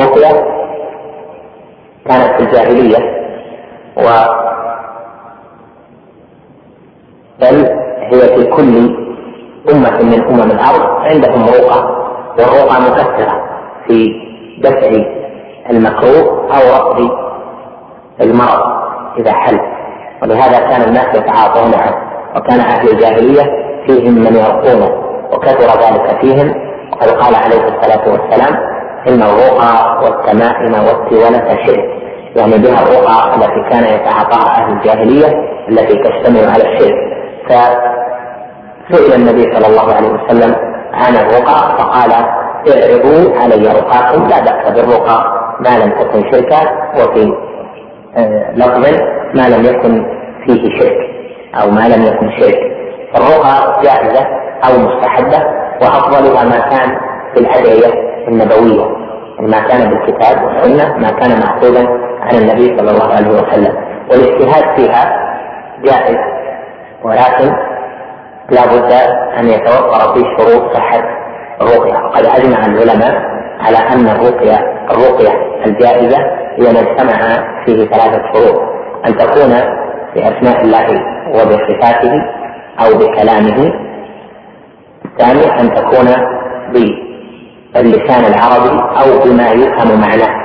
الرقية كانت في الجاهلية و بل هي في كل أمة من أمم الأرض عندهم رقى والرقى مؤثرة في دفع المكروه أو رفض المرض إذا حل. ولهذا كان الناس يتعاطونه وكان أهل الجاهلية فيهم من يرقونه وكثر ذلك فيهم. وقد قال عليه الصلاة والسلام إن الرقى والتمائم والتولة شرك يعني بها الرقى التي كان يتعاطاها أهل الجاهلية التي تشتمل على الشرك. فسئل النبي صلى الله عليه وسلم عن الرقى فقال اعرضوا علي رقاكم لا بأس بالرقى ما لم تكن شركا وفي آه، لفظ ما لم يكن فيه شرك أو ما لم يكن شرك. الرقى جائزة أو مستحبة وأفضلها ما كان في الأدعية النبوية ما كان بالكتاب والسنة ما كان مأخوذا عن النبي صلى الله عليه وسلم. والاجتهاد فيها جائز ولكن لا بد أن يتوفر فيه شروط صحة الرقية. وقد أجمع العلماء على أن الرقية الرقية الجائزة هي ما اجتمع فيه ثلاثة شروط. أن تكون بأسماء الله وبصفاته أو بكلامه. الثاني أن تكون باللسان العربي أو بما يفهم معناه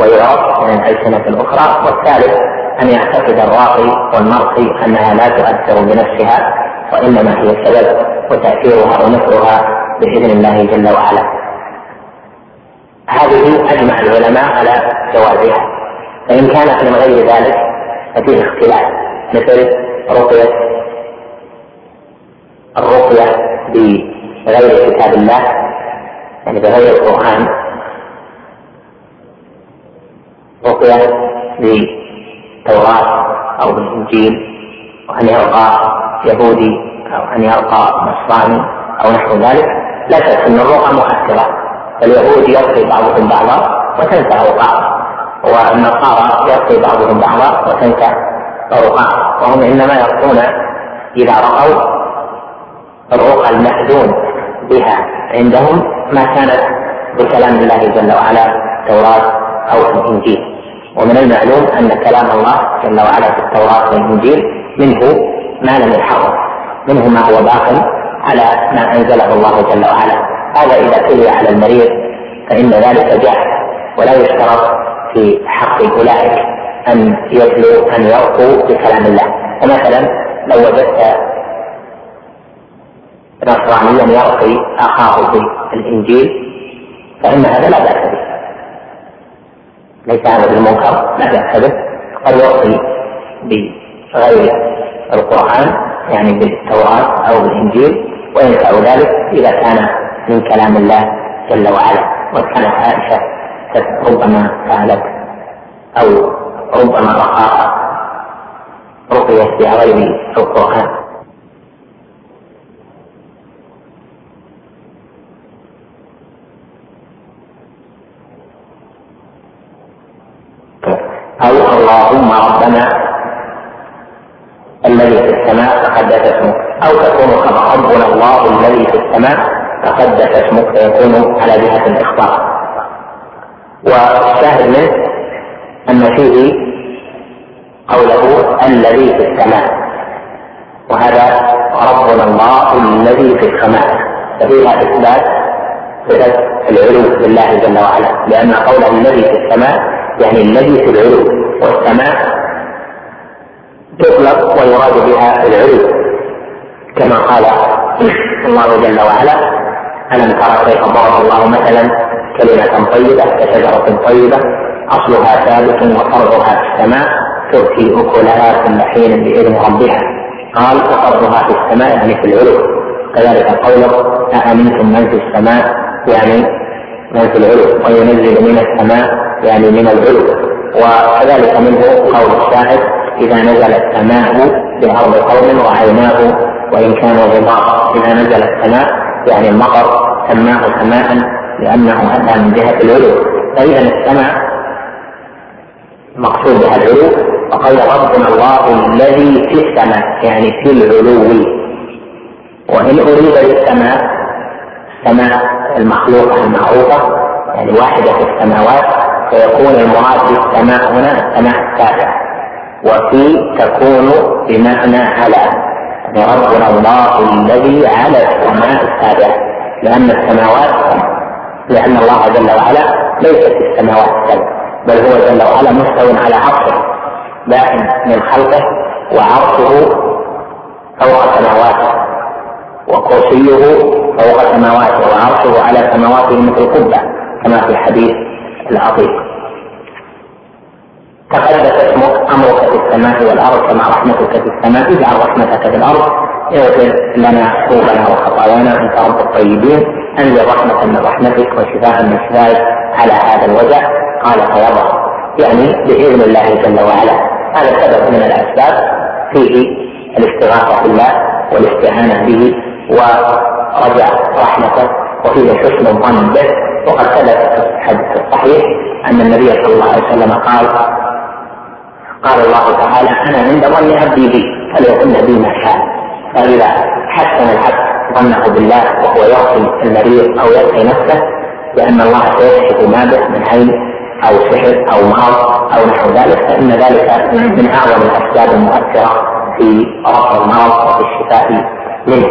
ويعرف من الألسنة الأخرى والثالث أن يعتقد الراقي والمرقي أنها لا تؤثر بنفسها وإنما هي سبب وتأثيرها ونفرها بإذن الله جل وعلا. هذه أجمع العلماء على جوازها. فإن كانت من غير ذلك ففيه اختلاف مثل رقية الرقية بغير كتاب الله يعني بغير القرآن رقية بالتوراة أو بالإنجيل وأن يرقى يهودي أو أن يرقى نصراني أو نحو ذلك لا شك أن الرقى مؤثرة. فاليهود يرقي بعضهم بعضا وتنسى رقاء والنصارى يرقي بعضهم بعضا وتنسى رقاء وهم إنما يرقون إذا رأوا الرقى المأذون بها عندهم ما كانت بكلام الله جل وعلا التوراة أو الإنجيل. ومن المعلوم أن كلام الله جل وعلا في التوراة والإنجيل منه ما لم يحرم منه ما هو باق على ما أنزله الله جل وعلا. هذا إذا تلي على المريض فإن ذلك جاء ولا يشترط في حق أولئك أن يتلو أن يرقوا بكلام الله. ومثلا لو وجدت نصرانيا يرقي أخاه بالإنجيل فإن هذا لا بأس به. ليس هذا بالمنكر لا بأس به. قد يرقي بغير القرآن يعني بالتوراة أو بالإنجيل وينفع ذلك إذا كان من كلام الله جل وعلا. وكانت عائشة ربما فعلت أو ربما رقاها رقيت بغير القرآن. أو اللهم ربنا الذي في السماء تقدس اسمك أو تكون كما ربنا الله الذي في السماء تقدس اسمك فيكون على جهة الإخبار والشاهد منه أن فيه قوله الذي في السماء وهذا ربنا الله الذي في السماء. ففيها إثبات صفة العلو لله جل وعلا لأن قوله الذي في السماء يعني الذي في العلو والسماء تطلق ويراد بها العلو. كما قال الله جل وعلا ألم ترى كيف ضرب الله مثلا كلمة طيبة كشجرة طيبة أصلها ثابت وفرعها في السماء تؤتي أكلها كل حين بإذن ربها. قال وفرعها في السماء يعني في العلو. كذلك قوله أأمنتم من في السماء؟ يعني من في العلو. وينزل من السماء يعني من العلو. وكذلك منه قول الشاهد إذا نزل السماء بأرض قوم رأيناه وإن كانوا غضاء إذا نزل السماء. يعني المطر سماه سماء لأنه أتى من جهة العلو. فإذا السماء مقصود بها العلو. وقال ربنا الله الذي في السماء يعني في العلو. وإن أريد بالسماء السماء المخلوقة المعروفة يعني واحدة في السماوات فيكون المراد بالسماء هنا السماء السابعة وفي تكون بمعنى على. يعني ربنا الله الذي على السماء السابعة لأن السماوات لأن الله جل وعلا ليس في السماوات السبع بل هو جل وعلا مستو على عرشه باء من خلقه وعرشه فوق سماواته وكرسيه فوق سماواته وعرشه على سماواته مثل قبة كما في الحديث العظيم تقدس اسمك أمرك في السماء والأرض كما رحمتك في السماء اجعل رحمتك في الأرض. اغفر لنا ذنوبنا وخطايانا أنت رب الطيبين. أنزل رحمة من رحمتك وشفاء من شفائك على هذا الوجع قال فيضع يعني بإذن الله جل وعلا. هذا سبب من الأسباب فيه الاستغاثه بالله والاستعانة به ورجع رحمته. وفيه حسن الظن به. وقد ثبت في الحديث الصحيح أن النبي صلى الله عليه وسلم قال قال الله تعالى أنا عند ظن عبدي بي فليظن بي ما شاء. فإذا حسن العبد ظنه بالله وهو يعطي المريض أو يعطي نفسه لأن الله سيكشف ما به من عين أو سحر أو مرض أو نحو ذلك فإن ذلك من أعظم الأسباب المؤثرة في رفع المرض وفي الشفاء منه.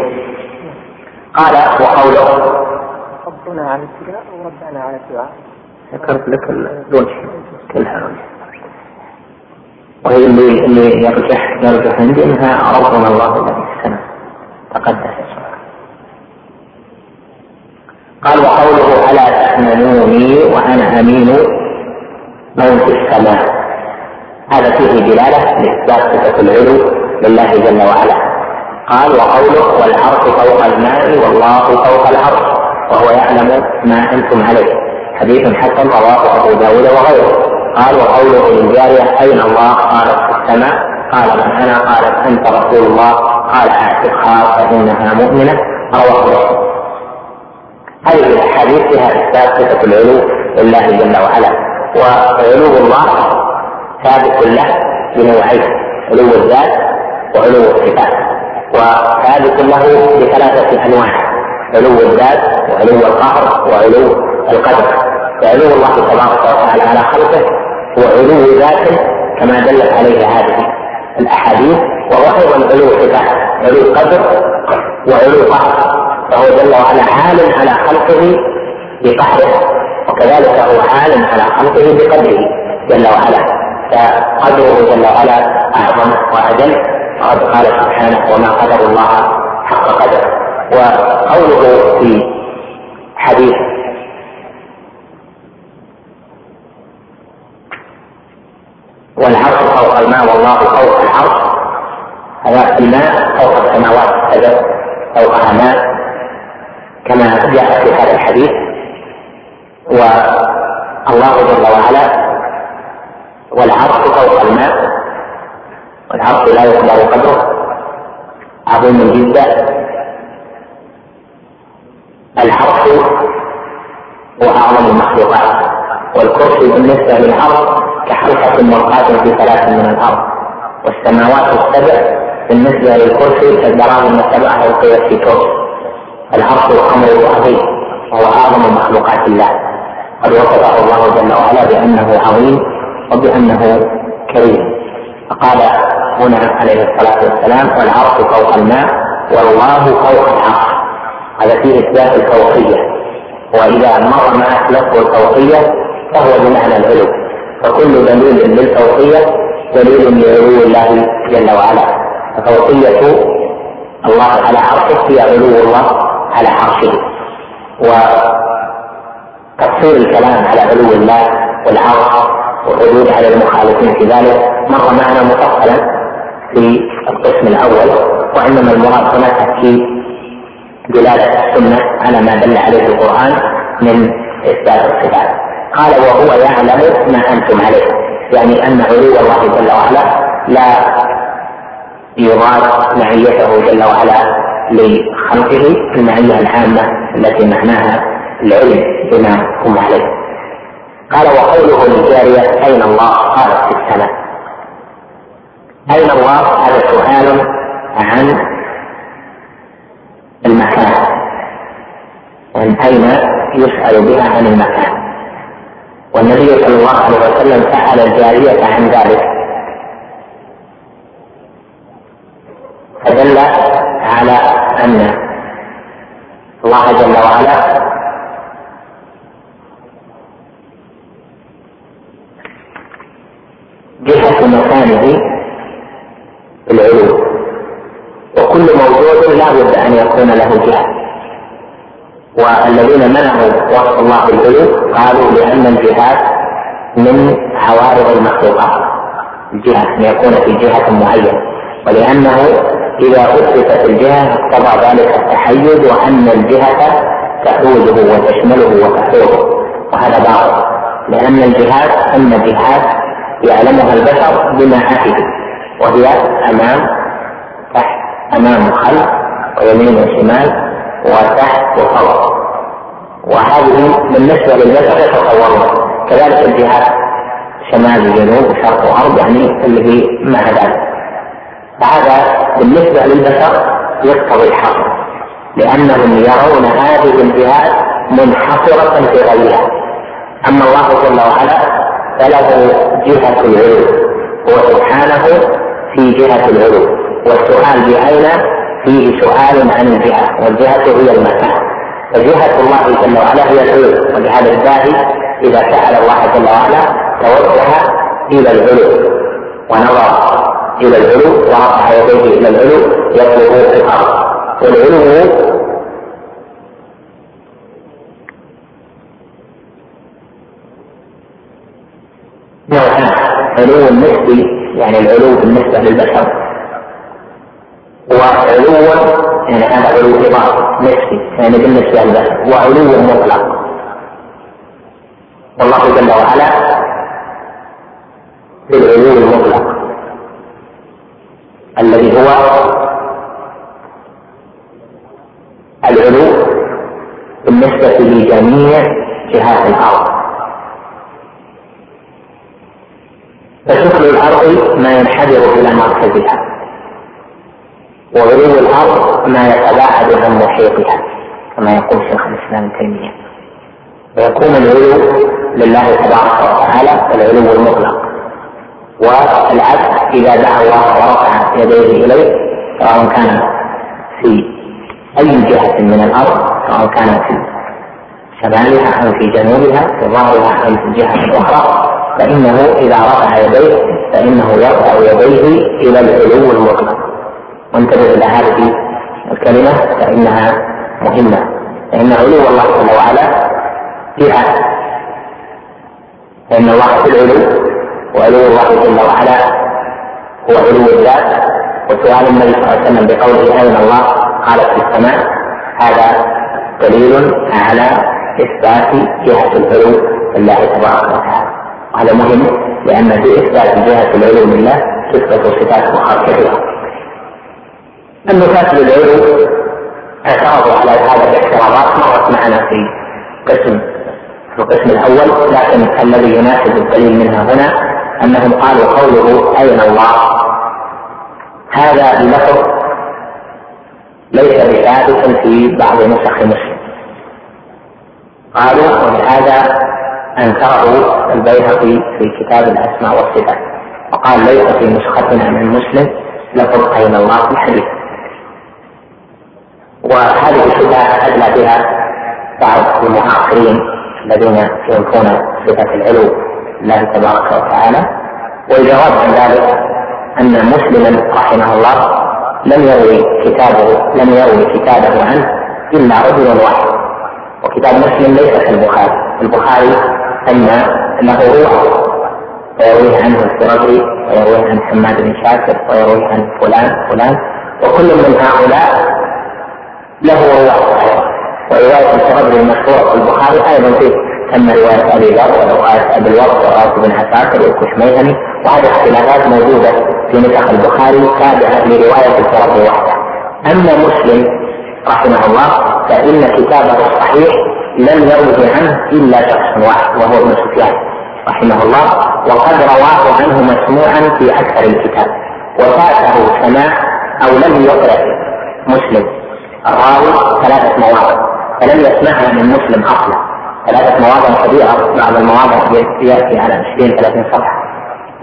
قال وقوله ربنا على الدعاء وربنا على الدعاء. ذكرت لك الوجه كلها وهي اللي اللي يرجح يرجح عندي إنها ربنا الله الذي في السماء تقدس. قال وقوله ألا تامنوني وأنا أمين من في السماء. هذا فيه دلالة لإثبات صفة العلو لله جل وعلا. قال وقوله والعرش فوق الماء والله فوق العرش. وهو يعلم ما أنتم عليه. حديث حسن رواه أبو داود وغيره. قال وقوله للجارية أين الله؟ قالت في السماء. قال من أنا؟ قالت أنت رسول الله. قال اعتقها فإنها مؤمنة. رواه مسلم. هذه الأحاديث فيها إثبات صفة العلو لله جل وعلا. وعلو الله ثابت له بنوعين علو الذات وعلو الصفات. وثابت له بثلاثة أنواع. علو الذات وعلو القهر وعلو القدر. وعلو الله تبارك وتعالى على خلقه هو علو ذاته كما دلت عليه هذه الأحاديث وهو أيضا علو صفات علو قدر وعلو قهر. فهو جل وعلا عال على خلقه بقهره وكذلك هو عال على خلقه بقدره جل وعلا. فقدره جل وعلا أعظم وأجل. وقد قال سبحانه وما قدر الله حق قدره. وقوله في حديث والعرش فوق الماء والله فوق العرش هذا الماء فوق السماوات كذا فوقها ماء كما جاء في هذا الحديث. والله جل وعلا والعرش فوق الماء والعرش لا يقدر قدره عظيم جدا. العرش هو اعظم المخلوقات والكرسي بالنسبة للعرش كحلقة مرقاة في ثلاث من الأرض والسماوات السبع بالنسبة للكرسي كالدراهم السبع ألقيت في كرسي. العرش الأمر عظيم وهو أعظم مخلوقات الله. قد وصفه الله جل وعلا بأنه عظيم وبأنه كريم. فقال هنا عليه الصلاة والسلام والعرش فوق الماء والله فوق العرش. هذا فيه إثبات الفوقية. وإذا مر معك لفظ الفوقية فهو بمعنى العلو فكل دليل للفوقية دليل لعلو الله جل وعلا. ففوقية الله على عرشه هي علو الله على عرشه. وتقصير الكلام على علو الله والعرش والردود على المخالفين في ذلك مر معنا مفصلا في القسم الأول وإنما المراد هنا تاكيد دلالة السنة على ما دل عليه القرآن من إثبات الصفات قال وهو يعلم ما أنتم عليه. يعني أن علو الله جل وعلا لا يراد معيته جل وعلا لخلقه المعية العامة التي معناها العلم بما هم عليه. قال وقوله للجارية أين الله؟ قالت في السماء أين الله؟ هذا سؤال عن المكان. يعني أين يسأل بها عن المكان؟ والنبي صلى الله عليه وسلم سأل الجارية عن ذلك. فدل على أن الله جل وعلا جهة مكانه في العلو وكل موجود لا بد أن يكون له جهة. والذين منعوا وصف الله بالعلو قالوا لأن الجهات من عوارض المخلوقات. الجهة أن يكون في جهة معينة. ولأنه إذا أثبتت الجهة اقتضى ذلك التحيز وأن الجهة تحوزه وتشمله وتحوزه وهذا باطل. لأن الجهات أما جهات يعلمها البشر بما وهي أمام تحت أمام وخلف ويمين وشمال وتحت وفوق وهذه بالنسبة للبشر يتصورون كذلك الجهات شمال وجنوب وشرق وغرب يعني اللي هي مع ذلك فهذا بالنسبة للبشر يقتضي الحصر لأنهم يرون هذه الجهات منحصرة في غيرها. أما الله جل وعلا فله جهة العلو هو سبحانه في جهة العلو. والسؤال بأين فيه سؤال عن الجهة والجهة هي المكان فجهة الله جل وعلا هي العلو ولهذا الداعي إذا سأل الله جل وعلا توجه إلى العلو ونظر إلى العلو ورفع يديه إلى العلو يطلب الأرض والعلو نوعان. علو نسبي يعني العلو بالنسبة للبشر. وعلو يعني هذا علو إضافي نسبي يعني بالنسبة للبشر وعلو مطلق. والله جل وعلا بالعلو المطلق. الذي هو العلو بالنسبة لجميع جهات الأرض. فشكل الأرض ما ينحدر إلى مركزها. وغلو الأرض ما يتباعد عن محيطها كما يقول شيخ الإسلام ابن تيمية. ويكون العلو لله تبارك وتعالى العلو المطلق. والعبد إذا دعا الله ورفع يديه إليه سواء كان في أي جهة من الأرض سواء كان في شمالها أو في جنوبها في ظهرها أو في الجهة الأخرى فإنه إذا رفع يديه فإنه يرفع يديه إلى العلو المطلق. وانتبه إلى هذه الكلمة فإنها مهمة. فإن علو الله جل وعلا جهة فإن الله في العلو وعلو الله جل وعلا هو علو الذات. وسؤال النبي صلى الله عليه وسلم بقوله أين الله؟ قال في السماء. هذا دليل على إثبات جهة العلو لله تبارك وتعالى. وهذا مهم لأن في إثبات جهة العلو لله تثبت صفات كثيرة. النفاة للعلو اعترضوا على هذا الاعتراضات مرت معنا في قسم في القسم الأول لكن الذي يناسب الدليل منها هنا أنهم قالوا قوله أين الله؟ هذا بلفظ ليس بثابت في بعض نسخ مسلم. قالوا ولهذا أنكره البيهقي في كتاب الأسماء والصفات وقال ليس في نسختنا من مسلم لفظ أين الله في الحديث. وهذه الشبهة ادلى بها بعض المعاصرين الذين ينفون صفة العلو لله تبارك وتعالى. والجواب عن ذلك أن مسلما رحمه الله لم يروي كتابه لم يروي كتابه عنه إلا رجل واحد. وكتاب مسلم ليس كالبخاري. البخاري أن له روح ويرويه عنه السرجي ويرويه عن حماد بن شاكر ويرويه عن فلان فلان. وكل من هؤلاء له رواية ورواية السرجي المشهورة في البخاري أيضا فيه تم رواية أبي ذر ورواية أبي الوقت ورواية بن عساكر والكشميهني. وهذه اختلافات موجودة في نسخ البخاري تابعة لرواية السرجي وحده أما مسلم رحمه الله فإن كتابه الصحيح لم يروه عنه إلا شخص واحد وهو ابن سفيان رحمه الله. وقد رواه عنه مسموعا في أكثر الكتاب. وفاته سماع أو لم يقرأ مسلم. الراوي ثلاثة مواضع. فلم يسمعها من مسلم أصلا. ثلاثة مواضع كبيرة بعض المواضع يأتي على 20 30 صفحة.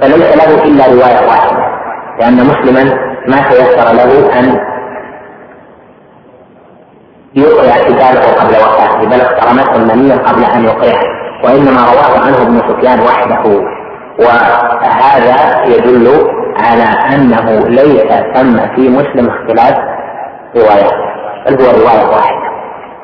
فليس له إلا رواية واحدة. لأن مسلما ما تيسر له أن يقرأ كتابه قبل وفاته بل اقترنته المنية قبل أن يقرأه. وإنما رواه عنه ابن سفيان وحده. وهذا يدل على أنه ليس ثم في مسلم اختلاف روايات بل هو رواية واحدة.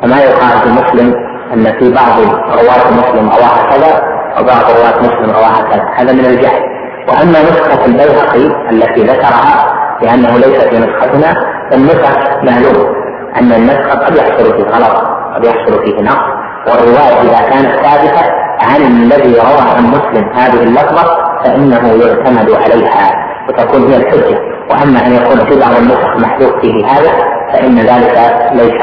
فما يقال في مسلم أن في بعض رواة مسلم رواها كذا وبعض رواة مسلم رواها كذا. هذا من الجهل. وأما نسخة البيهقي التي ذكرها لأنه ليس في نسختنا فالنسخ معلوم أن النسخ قد يحصل فيه غلط قد يحصل فيه نقص. والرواية إذا كانت ثابتة عن الذي روى عن مسلم هذه اللفظة فإنه يعتمد عليها وتكون هي الحجة. وأما أن يكون في بعض النسخ محذوف فيه هذا فإن ذلك ليس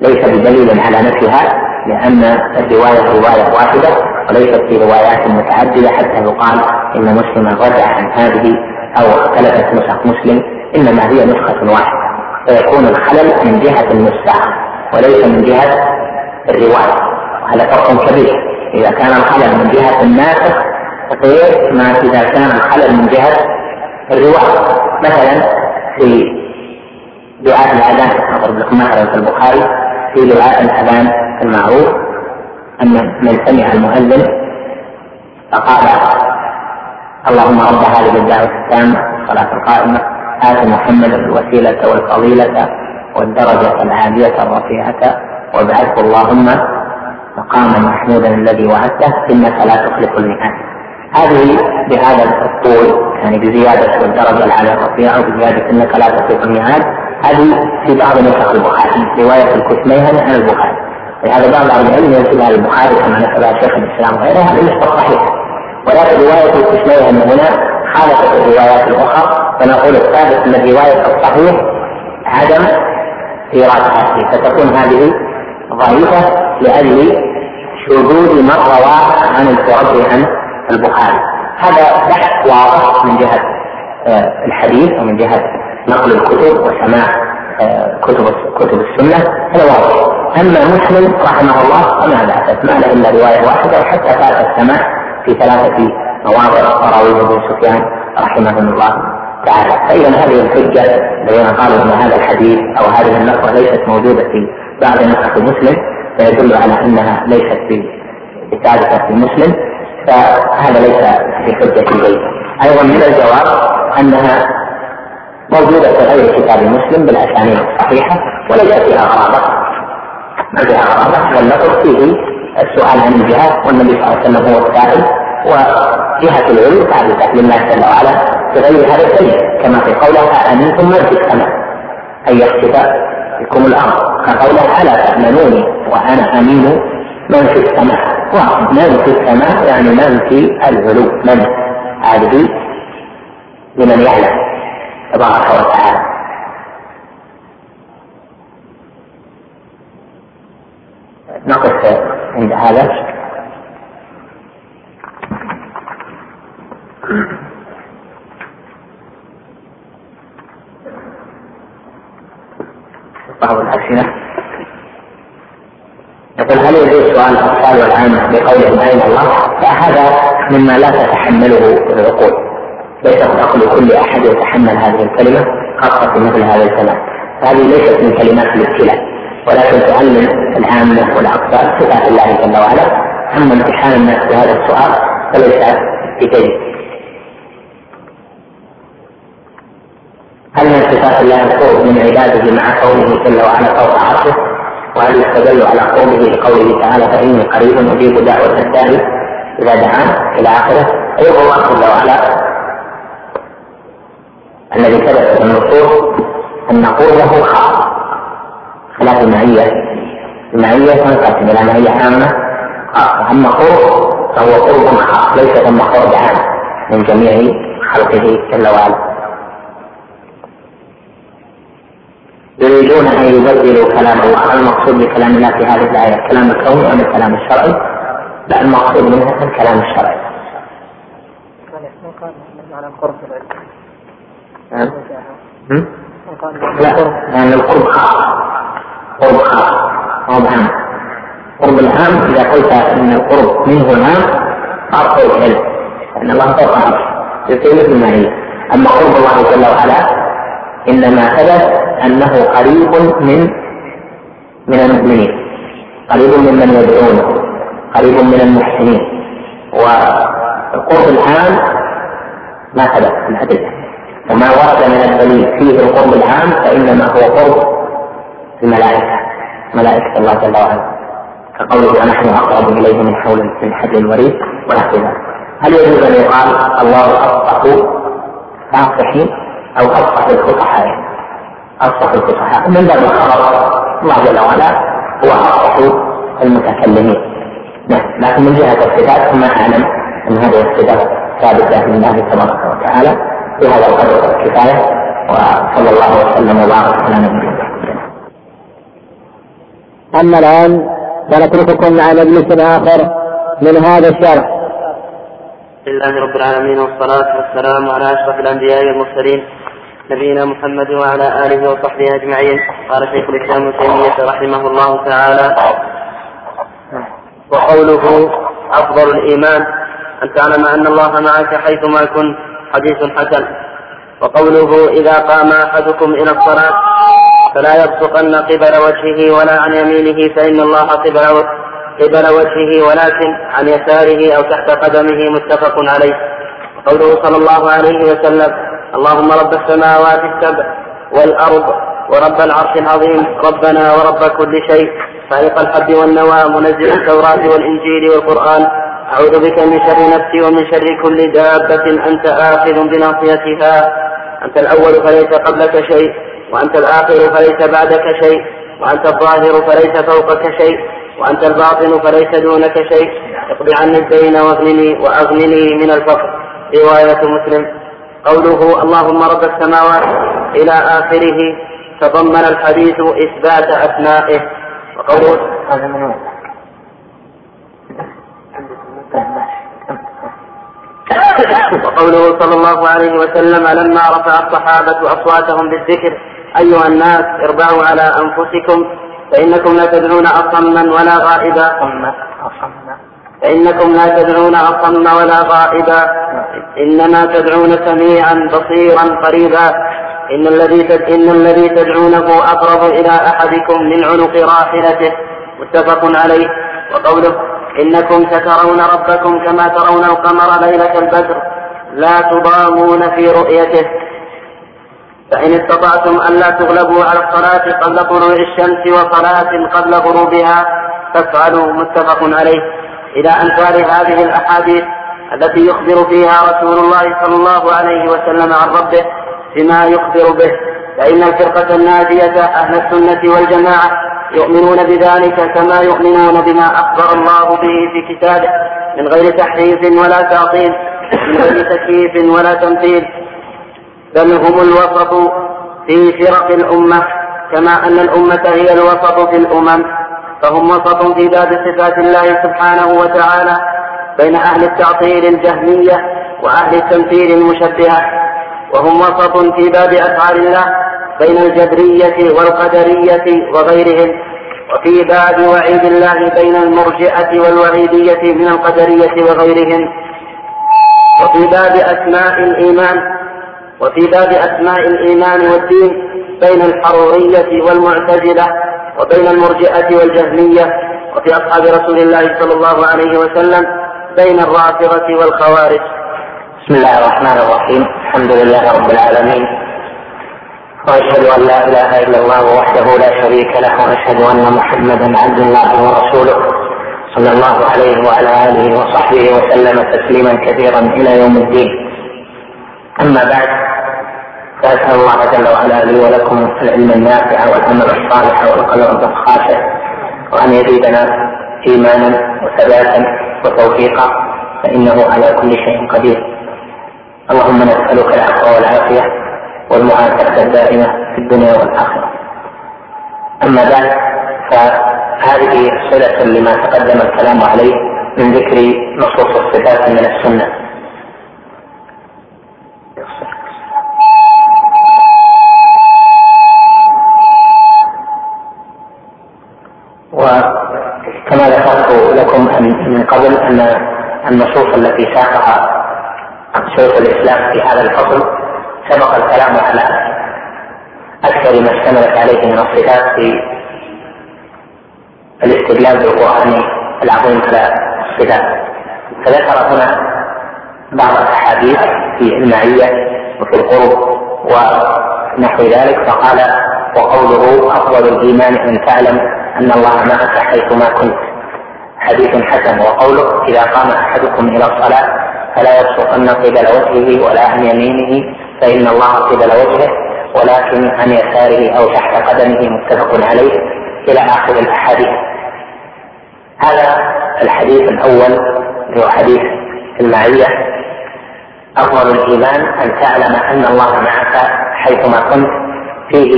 ليس بدليل على نفيها لأن الرواية رواية واحدة وليست في روايات متعددة حتى يقال إن مسلما رجع عن هذه أو اختلفت نسخ مسلم إنما هي نسخة واحدة. فيكون الخلل من جهة النساخ وليس من جهة الرواية وهذا فرق كبير. إذا كان الخلل من جهة الناسخ غير ما إذا كان الخلل من جهة الرواية. مثلا في دعاء الأذان أضرب لكم مثلا في البخاري في دعاء الأذان المعروف أن من سمع المؤذن فقال اللهم رب هذه الدعوة التامة الصلاة القائمة آت محمدا الوسيلة والفضيلة والدرجة العالية الرفيعة وابعثه اللهم مقاما محمودا الذي وعدته إنك لا تخلف الميعاد. هذه بهذا الطول يعني بزيادة الدرجة العالية الرفيعة وبزيادة إنك لا تخلف الميعاد هذه في بعض نسخ البخاري رواية الكتميهني عن البخاري. لهذا بعض أهل العلم ينسبها للبخاري كما نسبها شيخ الإسلام وغيره هذا ليس صحيح. ولكن رواية الكتميهني هنا خالفت الروايات الأخرى فنقول الثابت من الرواية الصحيح عدم إيرادها فتكون هذه ضعيفة لأجل شذوذ من روى عن الفرد عن البخاري هذا بحث واضح من جهة آه، الحديث ومن جهة نقل الكتب وسماع آه، كتب كتب السنة هذا واضح. أما مسلم رحمه الله فما بعثت ما له إلا رواية واحدة وحتى فات السماع في ثلاثة مواضع رواه ابن سفيان رحمه الله تعالى. فإذا هذه الحجة الذين قالوا أن هذا الحديث أو هذه اللفظة ليست موجودة في بعض نسخ مسلم فيدل على أنها ليست في ثابتة في مسلم فهذا ليس في حجة البيت أيضا من الجواب أنها موجودة في غير كتاب مسلم بالأسانيد الصحيحة وليس فيها غرابة. ما فيها غرابة واللفظ فيه السؤال عن الجهاد والنبي صلى الله عليه وسلم هو السائل وجهة العلم ثابتة لله جل وعلا بغير هذا الدليل كما في قوله أأمنتم من في السماء أن يخسف بكم الأرض؟ كقوله ألا تأمنوني وأنا أمين من في السماء؟ ومن في السماء يعني من في العلو من؟ هذه لمن يعلم. تبارك وتعالى. نقف عند هذا. بعض الأسئلة يقول هل يجوز سؤال الأطفال والعامة بقولهم أين الله؟ فهذا مما لا تتحمله العقول. ليس عقل كل أحد يتحمل هذه الكلمة خاصة في مثل هذا الكلام. هذه ليست من كلمات الابتلاء. ولكن تعلم العامة والأطفال صفات الله جل وعلا. أما امتحان الناس بهذا السؤال فليس بجيد هل من صفات الله القرب من عباده مع قوله جل وعلا فوق عرشه؟ وهل يستدل على قوله لقوله تعالى فإني قريب أجيب دعوة الداعي إذا دعان إلى آخره؟ أيضا الله جل وعلا؟ الذي ثبت في النصوص أن نقول له خاص. خلاف المعيه المعيه تنقسم إلى معيه عامة. خاصه أما قرب فهو قرب خاص ليس ثم قرب عام من جميع خلقه جل وعلا. يريدون أن يبدلوا كلام الله. المقصود بكلام الله في هذه الآية الكلام الكوني ام الكلام الشرعي؟ لا المقصود منها الكلام الشرعي. معنى القرب لا لأن القرب خاص قرب خاص قرب عام قرب العام إذا قلت أن القرب منه عام صار قول علم أن الله فوق عرش يصير مثل ما هي أما قرب الله جل وعلا إنما ثبت أنه قريب من من المؤمنين. قريب ممن يدعونه قريب من المحسنين. والقرب العام ما ثبت في الأدلة وما ورد من الدليل فيه القرب العام فإنما هو قرب الملائكة ملائكة الله جل وعلا. كقوله ونحن أقرب إليه من حول من حبل الوريد ونحو ذلك هل يجوز أن يقال الله أفصح فاصحين أو أفصح الفصحاء أفصح الفصحاء من باب الخبر الله جل وعلا هو أفصح المتكلمين. نعم لكن من جهة الصفات ما أعلم أن هذه الصفات ثابتة لله تبارك وتعالى. في هذا القدر كفاية. وصلى الله وسلم وبارك على نبينا أما الآن فنترككم مع مجلس آخر من هذا الشرح. لله رب العالمين والصلاة والسلام على أشرف الأنبياء والمرسلين نبينا محمد وعلى آله وصحبه أجمعين. قال شيخ الإسلام ابن تيمية رحمه الله تعالى وقوله أفضل الإيمان. أن تعلم أن الله معك حيثما كنت. حديث حسن. وقوله إذا قام أحدكم إلى الصلاة فلا يبصقن قبل وجهه ولا عن يمينه فإن الله قبل قبل وجهه ولكن عن يساره أو تحت قدمه متفق عليه. وقوله صلى الله عليه وسلم اللهم رب السماوات السبع والأرض ورب العرش العظيم ربنا ورب كل شيء. خالق الحب والنوى منزل التوراة والإنجيل والقرآن. أعوذ بك من شر نفسي ومن شر كل دابة أنت آخذ بناصيتها. أنت الأول فليس قبلك شيء وأنت الآخر فليس بعدك شيء وأنت الظاهر فليس فوقك شيء وأنت الباطن فليس دونك شيء. اقض عني الدين واغنني وأغنني من الفقر. رواية مسلم. قوله اللهم رب السماوات إلى آخره تضمن الحديث إثبات أسمائه. وقوله وقوله صلى الله عليه وسلم لما رفع الصحابة أصواتهم بالذكر أيها الناس اربعوا على أنفسكم فإنكم لا تدعون أصما ولا غائبا. فإنكم لا تدعون أصم ولا غائبا. إنما تدعون سميعا بصيرا قريبا. إن الذي إن الذي تدعونه أقرب إلى أحدكم من عنق راحلته. متفق عليه. وقوله إنكم سترون ربكم كما ترون القمر ليلة البدر لا تضامون في رؤيته. فإن استطعتم ألا تغلبوا على الصلاة قبل طلوع الشمس وصلاة قبل غروبها فافعلوا متفق عليه. إلى أمثال هذه الأحاديث التي يخبر فيها رسول الله صلى الله عليه وسلم عن ربه بما يخبر به. فإن الفرقة الناجية أهل السنة والجماعة يؤمنون بذلك كما يؤمنون بما أخبر الله به في كتابه من غير تحريف ولا تعطيل من غير تكييف ولا تمثيل. بل هم الوسط في فرق الأمة كما أن الأمة هي الوسط في الأمم فهم وسط في باب صفات الله سبحانه وتعالى بين أهل التعطيل الجهمية وأهل التمثيل المشبهة. وهم وسط في باب أفعال الله بين الجبرية والقدرية وغيرهم وفي باب وعيد الله بين المرجئة والوعيدية من القدرية وغيرهم. وفي باب أسماء الإيمان وفي باب أسماء الإيمان والدين بين الحرورية والمعتزلة وبين المرجئة والجهمية وفي أصحاب رسول الله صلى الله عليه وسلم بين الرافضة والخوارج. بسم الله الرحمن الرحيم. الحمد لله رب العالمين. وأشهد أن لا إله إلا الله وحده لا شريك له وأشهد أن محمدا عبد الله ورسوله صلى الله عليه وعلى آله وصحبه وسلم تسليما كثيرا إلى يوم الدين. أما بعد فأسأل الله جل وعلا لي ولكم العلم النافع والعمل الصالح والقلب الخاشع وأن يزيدنا ايمانا وثباتا وتوفيقا فإنه على كل شيء قدير. اللهم نسألك العفو والعافية والمعافاة الدائمة في الدنيا والآخرة. أما بعد فهذه صلة لما تقدم الكلام عليه من ذكر نصوص الصفات من السنة. وكما ذكرت لكم من قبل أن النصوص التي ساقها شيخ الإسلام في هذا الفصل سبق الكلام على أكثر ما اشتملت عليه من الصفات في الاستدلال بالقرآن العظيم على الصفات. فذكر هنا بعض الأحاديث في المعية وفي القرب ونحو ذلك فقال وقوله أفضل الإيمان أن تعلم أن الله معك حيثما كنت. حديث حسن وقوله إذا قام أحدكم إلى الصلاة فلا يبصقن قبل وجهه ولا عن يمينه فإن الله قبل وجهه ولكن عن يساره أو تحت قدمه متفق عليه إلى آخر الأحاديث. هذا الحديث الأول هو حديث المعية. أفضل الإيمان أن تعلم أن الله معك حيثما كنت. فيه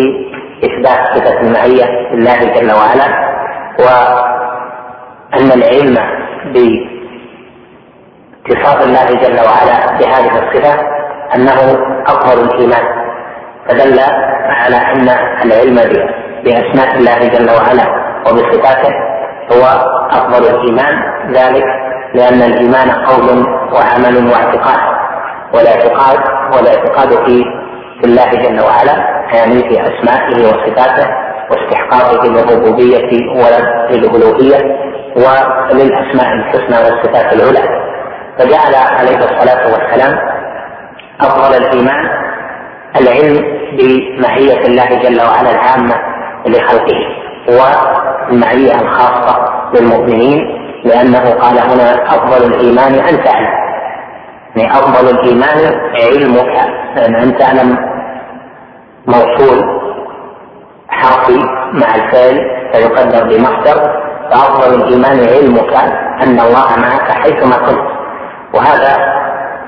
إثبات صفة المعية لله جل وعلا وأن العلم باتصاف الله جل وعلا بهذه الصفة أنه أفضل الإيمان فدل على أن العلم بأسماء الله جل وعلا وبصفاته هو أفضل الإيمان ذلك لأن الإيمان قول وعمل واعتقاد والاعتقاد والاعتقاد في في الله جل وعلا يعني في أسمائه وصفاته واستحقاقه للربوبيه وللالوهيه وللأسماء الحسنى والصفات العلى. فجعل عليه الصلاة والسلام أفضل الإيمان العلم بمعية الله جل وعلا العامة لخلقه والمعيه الخاصه للمؤمنين لأنه قال هنا أفضل الإيمان أن تعلم. يعني أفضل الإيمان علمك لأن أن تعلم موصول حرفي مع الفعل فيقدر بمصدر فأفضل الإيمان علمك أن الله معك حيثما كنت. وهذا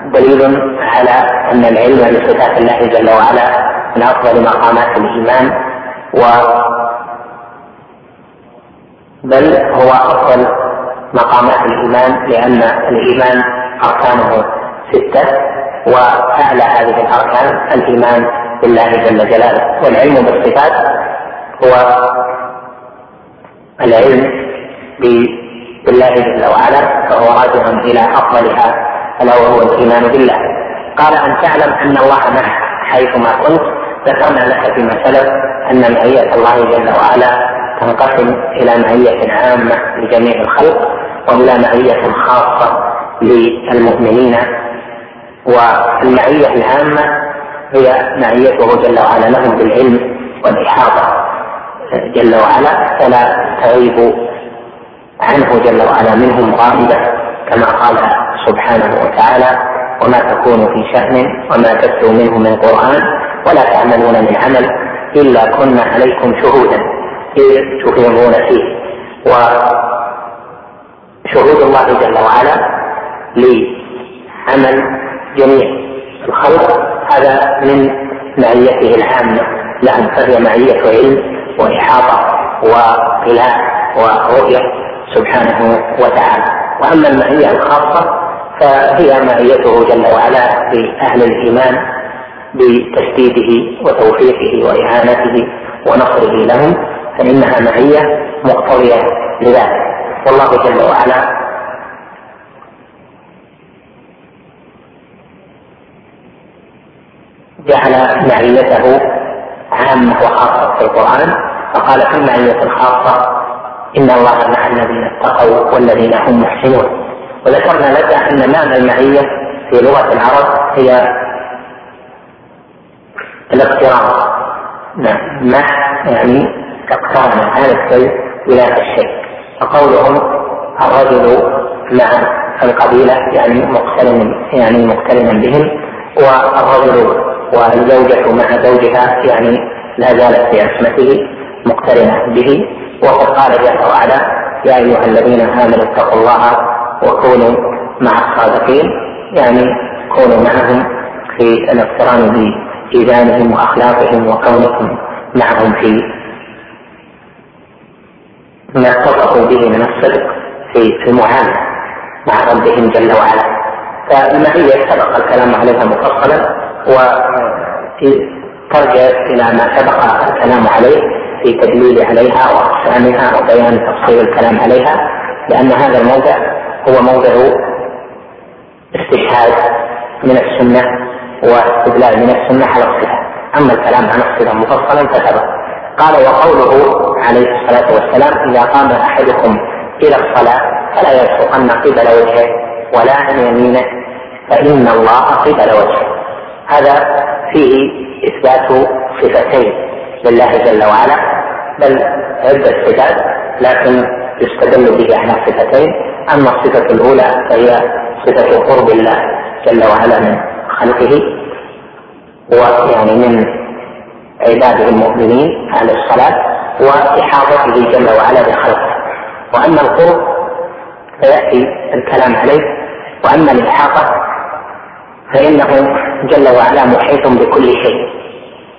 دليل على أن العلم بصفات الله جل وعلا من أفضل مقامات الإيمان و بل هو أفضل مقامات الإيمان لأن الإيمان أركانه ستة وأعلى هذه الأركان الإيمان بالله جل جلاله. والعلم بالصفات هو العلم بالله جل وعلا فهو راجع إلى أفضلها ألا وهو الإيمان بالله. قال أن تعلم أن الله معك حيثما كنت ذكرنا لك فيما سلف أن معية الله جل وعلا تنقسم إلى معية عامة لجميع الخلق وإلى معية خاصة للمؤمنين. والمعية العامة هي معيته جل وعلا لهم بالعلم والإحاطة. جل وعلا فلا تغيب عنه جل وعلا منهم غائبة كما قال سبحانه وتعالى وما تكون في شأن وما تتلو منه من قرآن ولا تعملون من عمل إلا كنا عليكم شهودا إذ تفيضون فيه. وشهود الله جل وعلا لعمل جميع الخلق هذا من معيته العامة لهم فهي معية علم وإحاطة وطلاع ورؤية. سبحانه وتعالى. وأما المعية الخاصة فهي معيته جل وعلا بأهل الإيمان بتسديده وتوفيقه وإعانته ونصره لهم فإنها معية مقتضية لذلك. والله جل وعلا جعل معيته عامة وخاصة في القرآن فقال في المعية الخاصة إن الله مع الذين اتقوا والذين هم محسنون. وذكرنا لك أن معنى المعية في لغة العرب هي الاقتران. نعم. مع يعني اقترن هذا الشيء ولاية الشيء. فقولهم الرجل مع القبيلة يعني مقترن يعني مقترنا بهم والرجل والزوجة مع زوجها يعني لا زالت في عصمته مقترنة به. وقد قال جل وعلا يا أيها الذين آمنوا اتقوا الله وكونوا مع الصادقين. يعني كونوا معهم في الاقتران بإيذانهم وأخلاقهم وكونكم معهم في ما اتصفوا به من الصدق في المعاملة مع ربهم جل وعلا. فالمعية سبق الكلام عليها مفصلا وترجع إلى ما سبق الكلام عليه. في تدليل عليها واقسامها وبيان تفصيل الكلام عليها لأن هذا الموضع هو موضع استشهاد من السنة واستدلال من السنة على الصفه أما الكلام عن الصفه مفصلا فسبق. قال وقوله عليه الصلاة والسلام إذا قام أحدكم إلى الصلاة فلا يبصقن قبل وجهه ولا عن يمينه فإن الله قبل وجهه. هذا فيه إثبات صفتين لله جل وعلا. بل عدة صفات لكن يستدل به على صفتين. أما الصفة الأولى فهي صفة قرب الله جل وعلا من خلقه ويعني من عباده المؤمنين على الصلاة وإحاطته جل وعلا بخلقه. وأما القرب فيأتي الكلام عليه وأما الإحاطة فإنه جل وعلا محيط بكل شيء.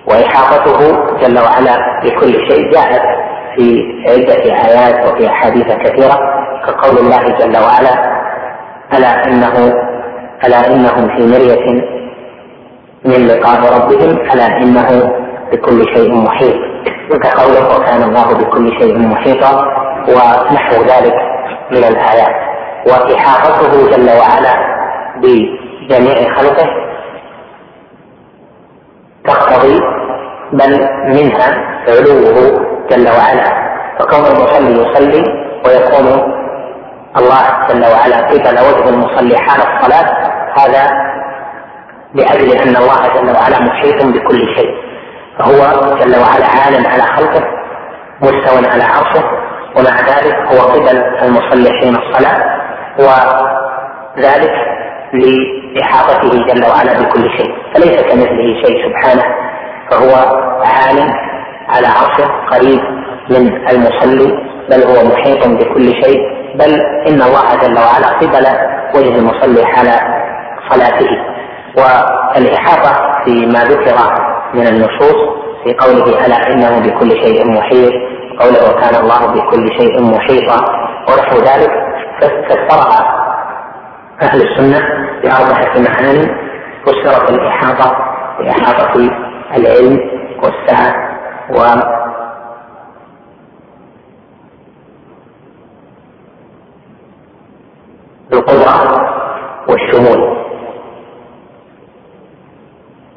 وإحاطته جل وعلا بكل شيء جاءت في عدة آيات وفي أحاديث كثيرة كقول الله جل وعلا ألا إنه ألا إنهم في مرية من لقاء ربهم ألا إنه بكل شيء محيط. وكقوله وكان الله بكل شيء محيطا ونحو ذلك من الآيات. وإحاطته جل وعلا بجميع خلقه تقتضي بل منها علوه جل وعلا. فكون المصلي يصلي ويكون الله جل وعلا قبل وجه المصلي حال الصلاة هذا لأجل أن الله جل وعلا محيط بكل شيء. فهو جل وعلا عال على خلقه مستوى على عرشه ومع ذلك هو قبل المصلي حين الصلاة. وذلك لإحاطته جل وعلا بكل شيء فليس كمثله شيء سبحانه فهو عال على عرشه قريب من المصلي بل هو محيط بكل شيء بل إن الله جل وعلا قبل وجه المصلي حال صلاته. والإحاطة فيما ذكر من النصوص في قوله ألا إنه بكل شيء محيط قوله وكان الله بكل شيء محيطا ونحو ذلك فسرها أهل السنة باربعه معاني فسرت الاحاطه باحاطه العلم والسعة و القدرة والشمول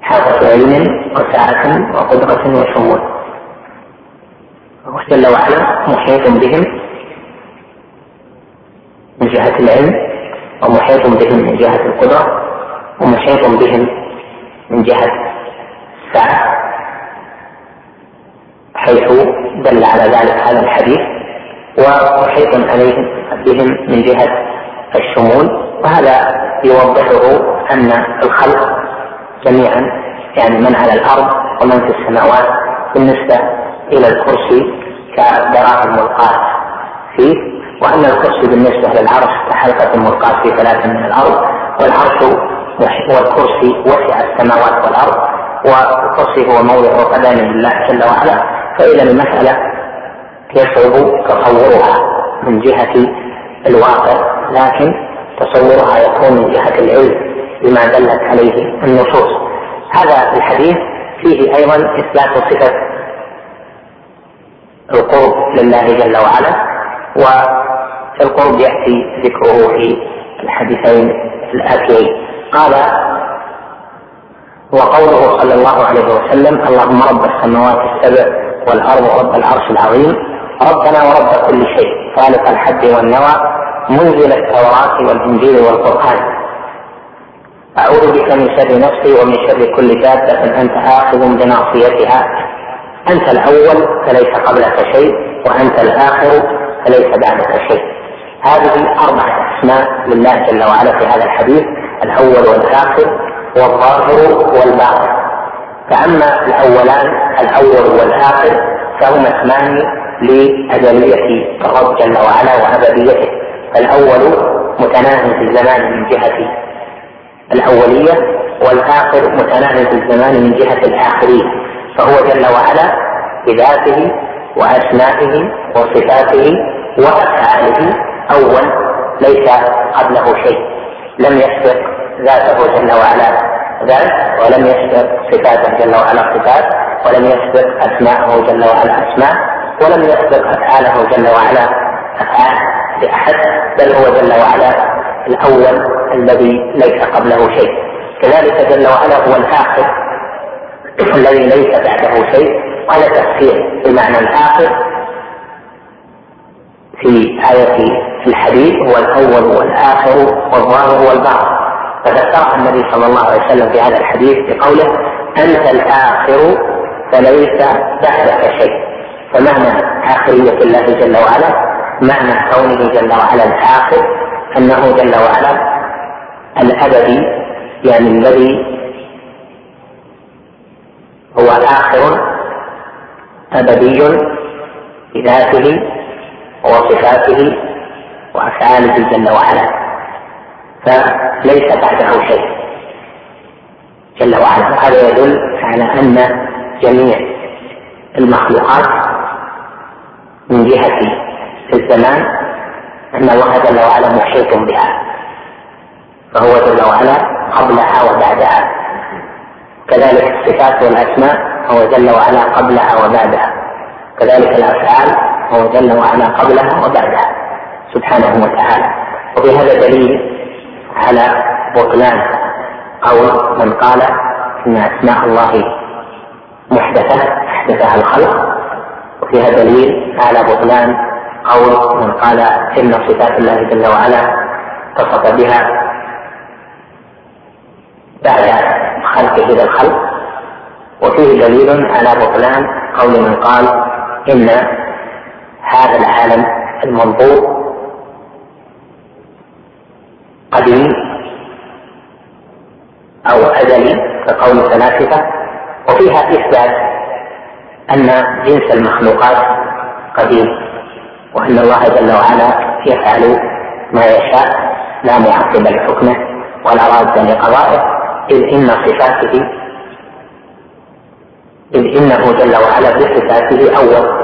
حافة علم وسعة وقدرة وشمول الله جل وعلا محيط بهم من جهة العلم ومحيط بهم من جهة القدرة ومحيط بهم من جهة سعة حيث دل على ذلك هذا الحديث ومحيط عليهم بهم من جهة الشمول. وهذا يوضحه أن الخلق جميعا يعني من على الأرض ومن في السماوات بالنسبة إلى الكرسي كدراهم ملقاة فيه. وأن الكرسي بالنسبة للعرش كحلقة ملقاة في ثلاثة من الأرض والعرش والكرسي وسع السماوات والأرض وتصف هو موضع قدم الله جل وعلا فإذا المسألة يصعب تصورها من جهة الواقع لكن تصورها يكون من جهة العلم بما دلت عليه النصوص. هذا الحديث فيه أيضا إثبات صفة القرب لله جل وعلا والقرب يأتي ذكره في الحديثين الآتيين. قال وقوله صلى الله عليه وسلم اللهم رب السماوات السبع والأرض رب العرش العظيم. ربنا ورب كل شيء خالق الحب والنوى منزل التوراة والإنجيل والقرآن. أعوذ بك من شر نفسي ومن شر كل دابة أنت آخذ بناصيتها. أنت الأول فليس قبلك شيء وأنت الآخر فليس بعدك شيء هذه أربعة أسماء لله جل وعلا في هذا الحديث الأول والآخر والظاهر والباطن. فأما الأولان الأول والآخر فهما اسمان لأجلية الرب جل وعلا وأبديته. فالأول متناهي في الزمان من جهة الأولية والآخر متناهي في الزمان من جهة الآخرين فهو جل وعلا بذاته وأسمائه وصفاته وأفعاله أول ليس قبله شيء. لم يسبق ذاته جل وعلا ذات ولم يسبق صفاته جل وعلا صفات ولم يسبق أسماءه جل وعلا أسماء ولم يسبق أفعاله جل وعلا أفعال لأحد بل هو جل وعلا الأول الذي ليس قبله شيء. كذلك جل وعلا هو الآخر الذي ليس بعده شيء. وهذا تفسير بمعنى الآخر في آية الحديث هو الأول والآخر والظاهر والباطن. فذكرها النبي صلى الله عليه وسلم في هذا الحديث بقوله أنت الآخر فليس بعدك شيء. فمعنى آخرية الله جل وعلا معنى كونه جل وعلا الآخر أنه جل وعلا الأبدي يعني الذي هو آخر أبدي بذاته وصفاته وأفعاله جل وعلا فليس بعده شيء. جل وعلا وهذا يدل على أن جميع المخلوقات من جهة الزمان أن الله جل وعلا محيط بها فهو جل وعلا قبلها وبعدها. كذلك الصفات والأسماء هو جل وعلا قبلها وبعدها. كذلك الأفعال هو جل وعلا قبلها وبعدها سبحانه وتعالى. وفي هذا دليل على بطلان قول من قال إن أسماء الله محدثة أحدثها الخلق. وفيها دليل على بطلان قول من قال إن صفات الله جل وعلا اتصف بها بعد خلقه للخلق. وفيه دليل على بطلان قول من قال إن هذا العالم المنظور قديم أو أزلي كقول الفلاسفة وفيها إثبات أن جنس المخلوقات قديم وأن الله جل وعلا يفعل ما يشاء لا معقب لحكمه ولا راد لقضائه إذ إن صفاته إذ إنه جل وعلا بصفاته أول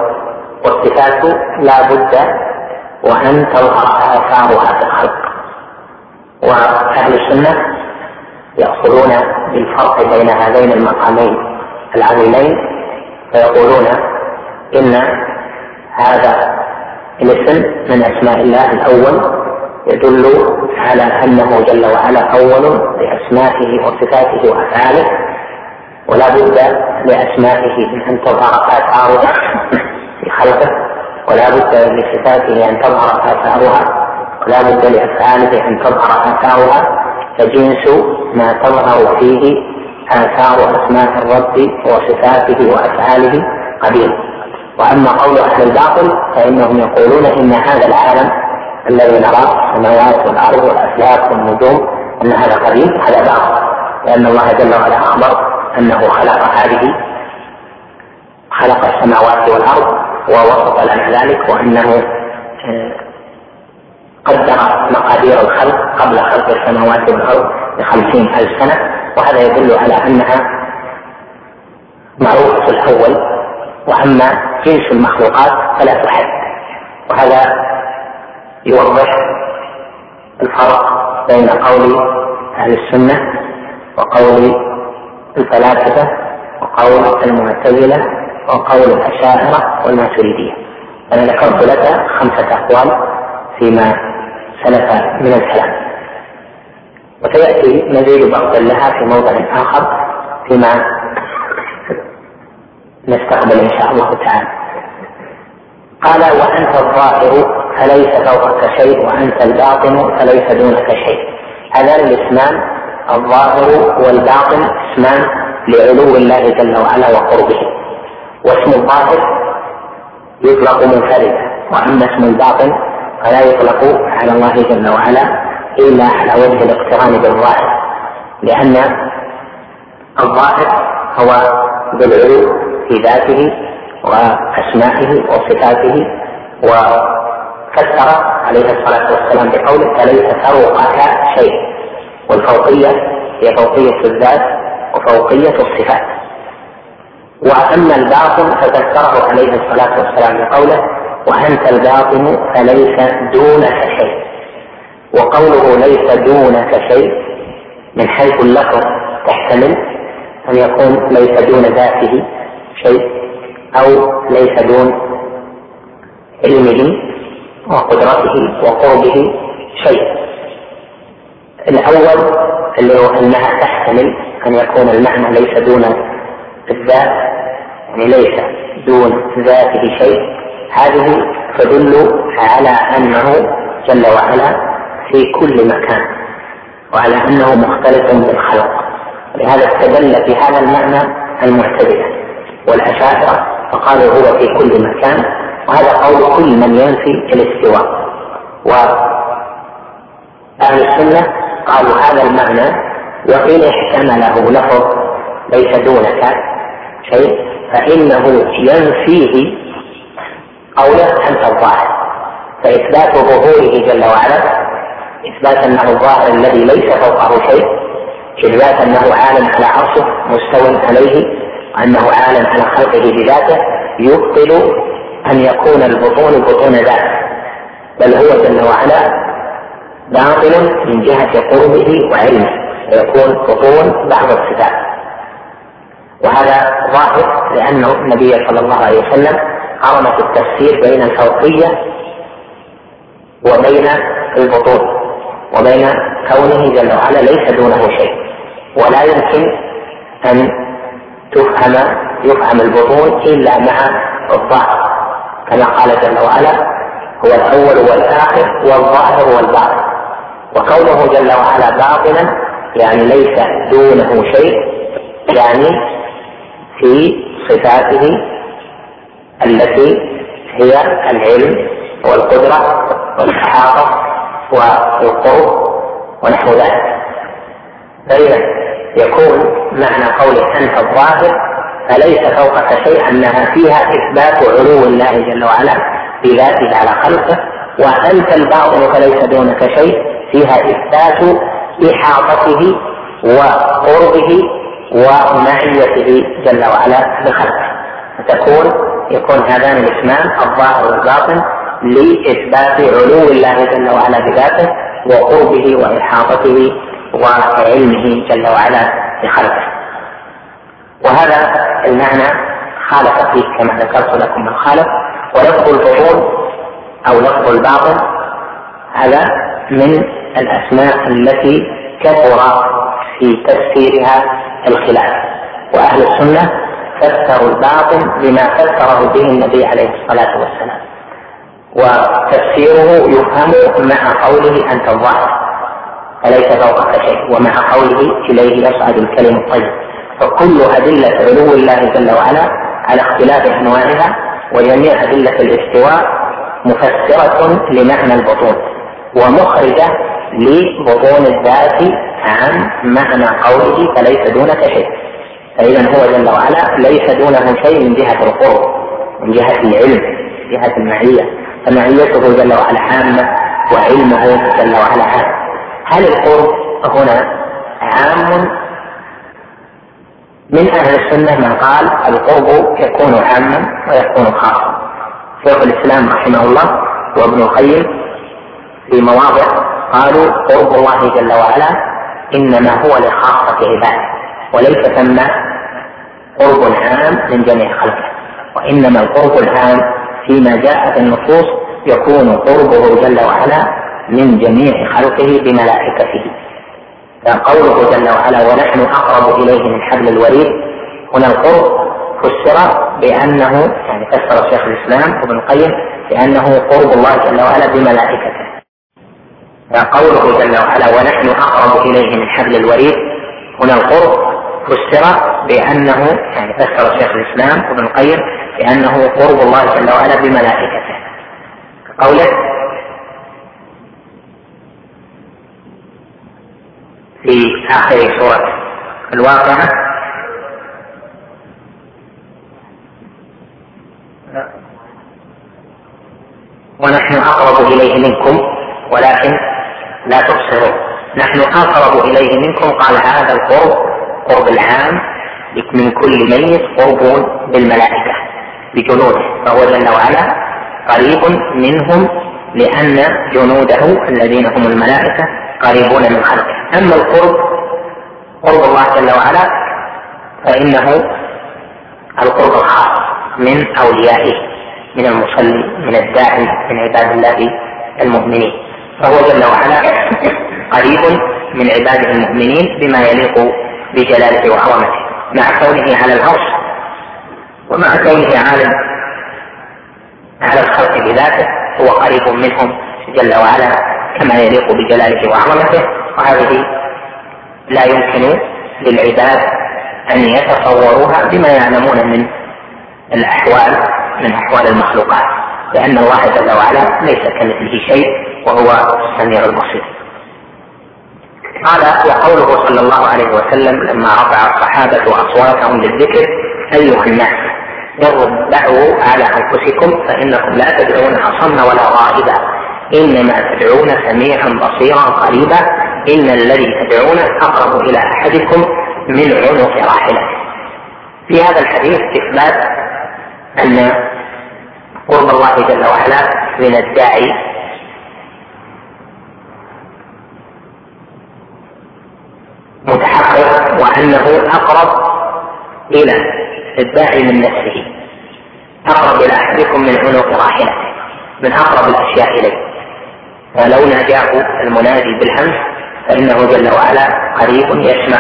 والصفات لا بد وأن تظهر آثارها في الخلق. وأهل السنة يأخذون بالفرق بين هذين المقامين العظيمين فيقولون إن هذا الاسم من أسماء الله الأول يدل على أنه جل وعلا أول بأسمائه وصفاته وأفعاله. ولا بد لأسمائه من أن تظهر آثارها في خلقه ولا بد لصفاته أن تظهر آثارها لا بد لأفعاله أن تظهر آثارها فجنس ما تظهر فيه آثار أسماء الرب وصفاته وأفعاله قديم. وأما قول أهل الباطل فإنهم يقولون إن هذا العالم الذي نراه السماوات والأرض والأفلاك والنجوم أن هذا قديم هذا باطل لأن الله جل وعلا أخبر أنه خلق هذه خلق السماوات والأرض ووصف لنا ذلك وأنه آه، قدر مقادير الخلق قبل خلق السماوات والأرض بخمسين ألف سنة وهذا يدل على أنها معروفة الأول وأما جنس المخلوقات فلا تحد وهذا يوضح الفرق بين قول أهل السنة وقول الفلاسفة وقول المعتزلة وقول الأشاعرة والماتريدية. أنا ذكرت لك خمسة أقوال فيما سلف من الكلام. وسيأتي مزيد بسط لها في موضع آخر فيما نستقبل إن شاء الله تعالى. قال وأنت الظاهر فليس فوقك شيء وأنت الباطن فليس دونك شيء. هذان الاسمان الظاهر والباطن اسمان لعلو الله جل وعلا وقربه. واسم الظاهر يطلق منفردا وأما اسم الباطن فلا يطلق على الله جل وعلا إلا على وجه الاقتران بالظاهر لأن الظاهر هو بالعلو في ذاته وأسمائه وصفاته وفسر عليه الصلاة والسلام بقوله فليس فوقك شيء؟ والفوقية هي فوقية الذات وفوقية الصفات. وأما الباطن فذكره عليه الصلاة والسلام بقوله وأنت الباطن فليس دونك شيء. وقوله ليس دونك شيء من حيث اللفظ تحتمل أن يكون ليس دون ذاته شيء أو ليس دون علمه وقدرته وقربه شيء. الأول اللي هو أنها تحتمل أن يكون المعنى ليس دون الذات يعني ليس دون ذاته شيء. هذه تدل على أنه جل وعلا في كل مكان وعلى أنه مختلف بالخلق. ولهذا استدل في هذا المعنى المعتزلة والأشاعرة فقالوا هو في كل مكان وهذا قول كل من ينفي الاستواء. وأهل السنة قالوا هذا المعنى وإن احتمله لفظ ليس دونك شيء فإنه ينفيه قوله أنت الظاهر. فإثبات ظهوره جل وعلا إثبات أنه الظاهر الذي ليس فوقه شيء إثبات أنه عالم على عرشه مستو عليه وأنه عالم على خلقه بذاته يبطل أن يكون البطون بطون ذات بل هو جل وعلا باطل من جهة قربه وعلمه. ويكون بطون بعض الصفات. وهذا ظاهر لأنه النبي صلى الله عليه وسلم قرن في التفسير بين الفوقية وبين البطون وبين كونه جل وعلا ليس دونه شيء. ولا يمكن أن تفهم يفهم البطون إلا مع الظاهر. كما قال جل وعلا هو الأول والآخر والظاهر والباطن. وكونه جل وعلا باطنا يعني ليس دونه شيء يعني في صفاته التي هي العلم والقدرة والإحاطة والقرب ونحو ذلك. فإذا يكون معنى قوله أنت الظاهر فليس فوقك شيء أنها فيها إثبات علو الله جل وعلا بذاته على خلقه وأنت الباطن فليس دونك شيء. فيها إثبات إحاطته وقربه ومعيته جل وعلا بخلقه. فتكون يكون هذان الاسمان الظاهر والباطن لإثبات علو الله جل وعلا بذاته وقربه وإحاطته وعلمه جل وعلا بخلقه. وهذا المعنى خالف فيه كما ذكرت لكم من خالف ولفظ الفضول أو لفظ الباطل هذا من الأسماء التي كثر في تفسيرها الخلاف. وأهل السنة فسروا الباطل بما فسره به النبي عليه الصلاة والسلام. وتفسيره يفهم مع قوله أنت الظاهر فليس فوقك شيء؟ ومع قوله إليه يصعد الكلم الطيب. فكل أدلة علو الله جل وعلا على اختلاف أنواعها وجميع أدلة الاستواء مفسرة لمعنى البطون ومخرجة لبطون الذات عن معنى قوله فليس دونك شيء. فإذا هو جل وعلا ليس دونه شيء من جهة القرب من جهة العلم من جهة المعية. فمعيته جل وعلا عامة وعلمه جل وعلا عام. هل القرب هنا عام؟ من أهل السنة من قال القرب يكون عاما ويكون خاصا. شيخ الإسلام رحمه الله وابن القيم في مواضع قالوا قرب الله جل وعلا إنما هو لخاصة عباده وليس ثم قرب عام من جميع خلقه وإنما القرب العام فيما جاء في النصوص يكون قربه جل وعلا من جميع خلقه بملائكته. فقوله جل وعلا ونحن أقرب إليه من حبل الوريد هنا القرب فسر بأنه يعني فسر شيخ الإسلام ابن القيم بأنه قرب الله جل وعلا بملائكته. فقوله جل وعلا ونحن أقرب إليه من حبل الوريد. هنا القرب فسر بأنه يعني فسر شيخ الإسلام ابن القيم بأنه قرب الله جل وعلا بملائكته. قوله في آخر سورة الواقعة. ونحن أقرب إليه منكم ولكن لا تبصرون نحن أقرب إليه منكم. قال هذا القرب قرب العام من كل ميت قرب بالملائكة بجنوده. فهو جل وعلا قريب منهم لأن جنوده الذين هم الملائكة قريبون من خلقه. أما القرب قرب الله جل وعلا فإنه القرب الخاص من أوليائه من المصلي من الداعي من عباد الله المؤمنين. فهو جل وعلا قريب من عباده المؤمنين بما يليق بجلاله وعظمته مع كونه على العرش ومع كونه عالم على الخلق بذاته هو قريب منهم جل وعلا كما يليق بجلاله وعظمته وهذه لا يمكن للعباد أن يتصوروها بما يعلمون من الأحوال من أحوال المخلوقات لأن الله جل وعلا ليس كمثله شيء وهو السميع البصير. قال وقوله صلى الله عليه وسلم لما رفع الصحابة أصواتهم للذكر ايها الناس اربعوا على أنفسكم فإنكم لا تدعون أصم ولا غائبا إنما تدعون سميعا بصيرا قريبا. إن الذي تدعون أقرب إلى أحدكم من عنق راحلته في هذا الحديث إثبات أن قرب الله جل وعلا من الداعي متحقق وأنه أقرب إلى الداعي من نفسه. أقرب إلى أحدكم من عنق راحلته من أقرب الأشياء إليه. ولو ناجاه المنادي بالهمس فإنه جل وعلا قريب يسمع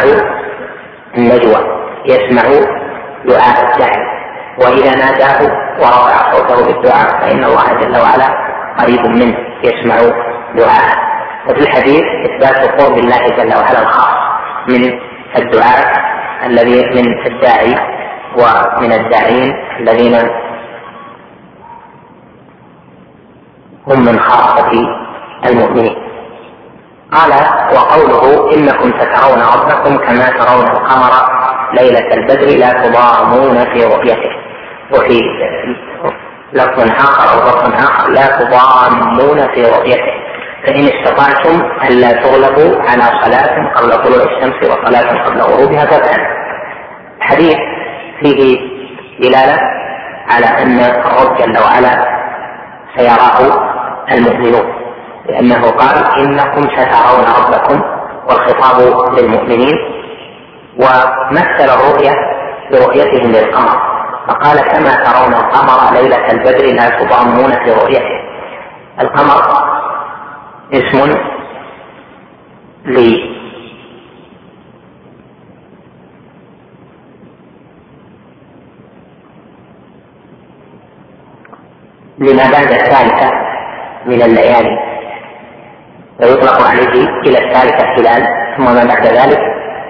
النجوى يسمع دعاء الداعي. وإذا ناداه ورفع صوته بالدعاء فإن الله جل وعلا قريب منه يسمع دعاءه. وفي الحديث إثبات قرب الله جل وعلا الخاص. من الدعاء الذي من الداعي ومن الداعين الذين هم من خاصة المؤمنين. قال وقوله إنكم سترون ربكم كما ترون القمر ليلة البدر لا تضامون في رؤيته. وفي لفظ آخر أو لفظ آخر لا تضامون في رؤيته. فإن استطعتم ألا تغلبوا على صلاة قبل طلوع الشمس وصلاة قبل غروبها فافعلوا. حديث فيه دلالة على أن الرب جل وعلا سيراه المؤمنون لأنه قال إنكم سترون ربكم والخطاب للمؤمنين ومثل الرؤية برؤيتهم للقمر فقال كما ترون القمر ليلة البدر لا تضامون في رؤيته القمر اسم لما بعد الثالثة من الليالي؟ ويطلق عليه إلى الثالثة هلال ثم ما بعد ذلك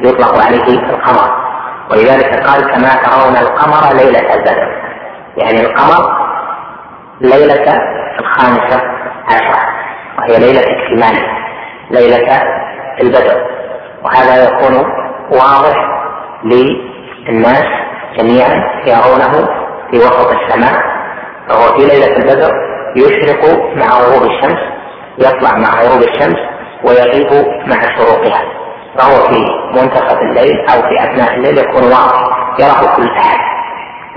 يطلق عليه القمر. ولذلك قال كما ترون القمر ليلة البدر. يعني القمر ليلة الخامسة عشرة. وهي ليلة اكتمال ليلة البدر. وهذا يكون واضح للناس جميعا يرونه في وسط السماء. فهو في ليلة البدر يشرق مع غروب الشمس يطلع مع غروب الشمس ويغيب مع شروقها. فهو في منتصف الليل أو في أثناء الليل يكون واضح يراه كل أحد.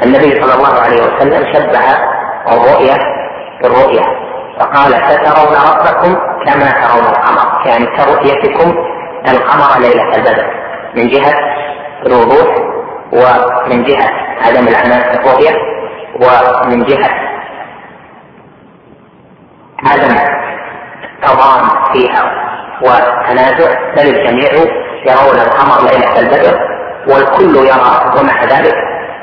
النبي صلى الله عليه وسلم شبه الرؤيا بالرؤيا. فقال سترون ربكم كما ترون القمر. يعني كرؤيتكم القمر ليلة البدر. من جهة الوضوح ومن جهة عدم العناء في الرؤية ومن جهة عدم تضام فيها وتنازع بل الجميع يرون القمر ليلة البدر والكل يرى ومع ذلك.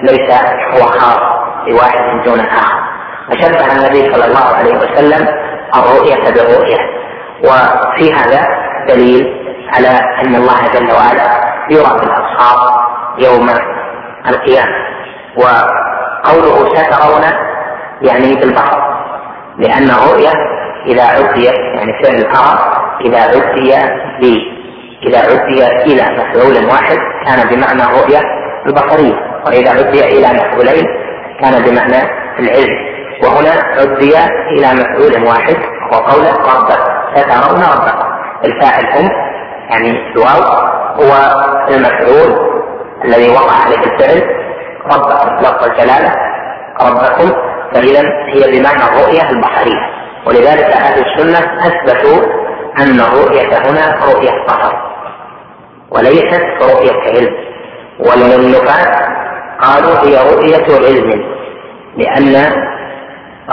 ليس هو خاص بواحد دون آخر. فشبه النبي صلى الله عليه وسلم الرؤية بالرؤية. وفي هذا دليل على أن الله جل وعلا يرى بالأبصار يوم القيامة. قوله سترون يعني بالبصر لأن الرؤية إذا عدي يعني فعل الأرى إذا عدي ب إذا عدي إلى مفعول واحد كان بمعنى الرؤية البصرية وإذا عدي إلى مفعولين كان بمعنى العلم. وهنا عدي إلى مفعول واحد وقوله ربك سترون ربكم الفاعل هم يعني الواو هو المفعول الذي وقع عليه الفعل. ربكم لفظ الجلالة. ربكم فإذا هي بمعنى الرؤية البصرية ولذلك أهل السنة أثبتوا أن الرؤية هنا رؤية بصر وليست رؤية علم. وللنفاة قالوا هي رؤية علم لأن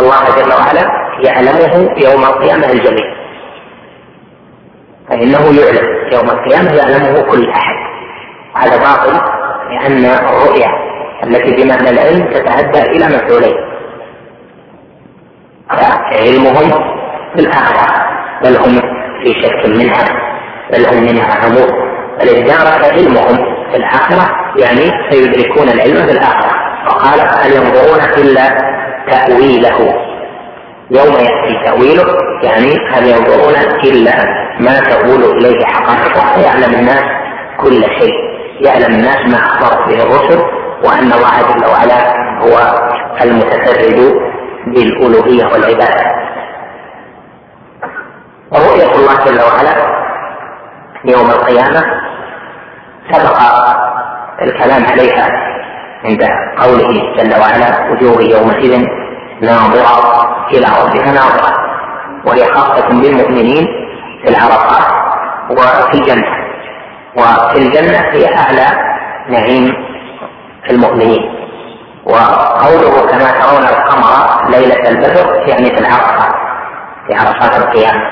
الله جل وعلا يعلمه يوم القيامة الجميع. فإنه يعلم يوم القيامة يعلمه كل أحد. هذا باطل لأن الرؤية التي بمعنى العلم تتعدى إلى مفعولين. فعلمهم في الآخرة بل هم في شك منها بل هم منها عمود. بل علمهم في الآخرة يعني سيدركون العلم في الآخرة. وقال هل ينظرون إلا تأويله. يوم يأتي تأويله يعني هل ينظرون إلا ما تقول إليه حقائقه يعلم الناس كل شيء. يعلم الناس ما أخبرت به الرسل وأن الله جل وعلا هو المتفرد بالألوهية والعبادة. ورؤية الله جل وعلا يوم القيامة سبق الكلام عليها. عند قوله جل وعلا وجوه يومئذ ناظرة إلى ربها ناظرة. وهي خاصة بالمؤمنين في العرفات وفي الجنة. وفي الجنة هي أعلى نعيم المؤمنين. وقوله كما ترون القمر ليلة البدر يعني في العرفات في عرفات القيامة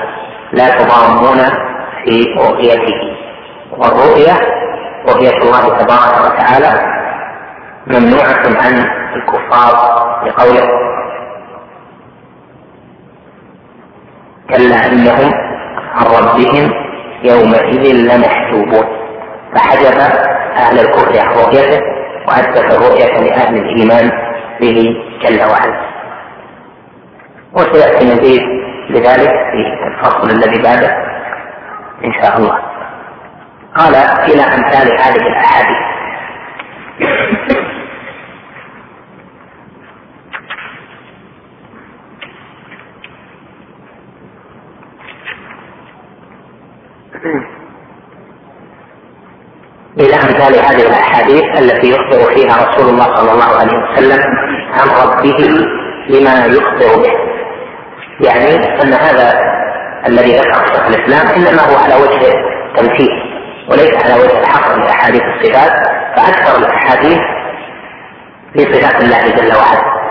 لا تضامون في رؤيته. والرؤية رؤية الله تبارك وتعالى ممنوعة عن الكفار لقوله كلا إنهم عن ربهم يومئذ لمحجوبون. فحجب أهل الكفر عن رؤيته وأثبت الرؤية لأهل الإيمان به جل وعلا. وسيأتي مزيد لذلك في الفصل الذي بعده إن شاء الله. قال إلى أمثال هذه الأحاديث. إلى أمثال هذه الأحاديث التي يخبر فيها رسول الله صلى الله عليه وسلم عن ربه بما يخبر به. يعني أن هذا الذي ذكره شيخ الإسلام إنما هو على وجه التمثيل وليس على وجه الحصر لأحاديث الصفات فأكثر الأحاديث في صفات الله جل وعلا.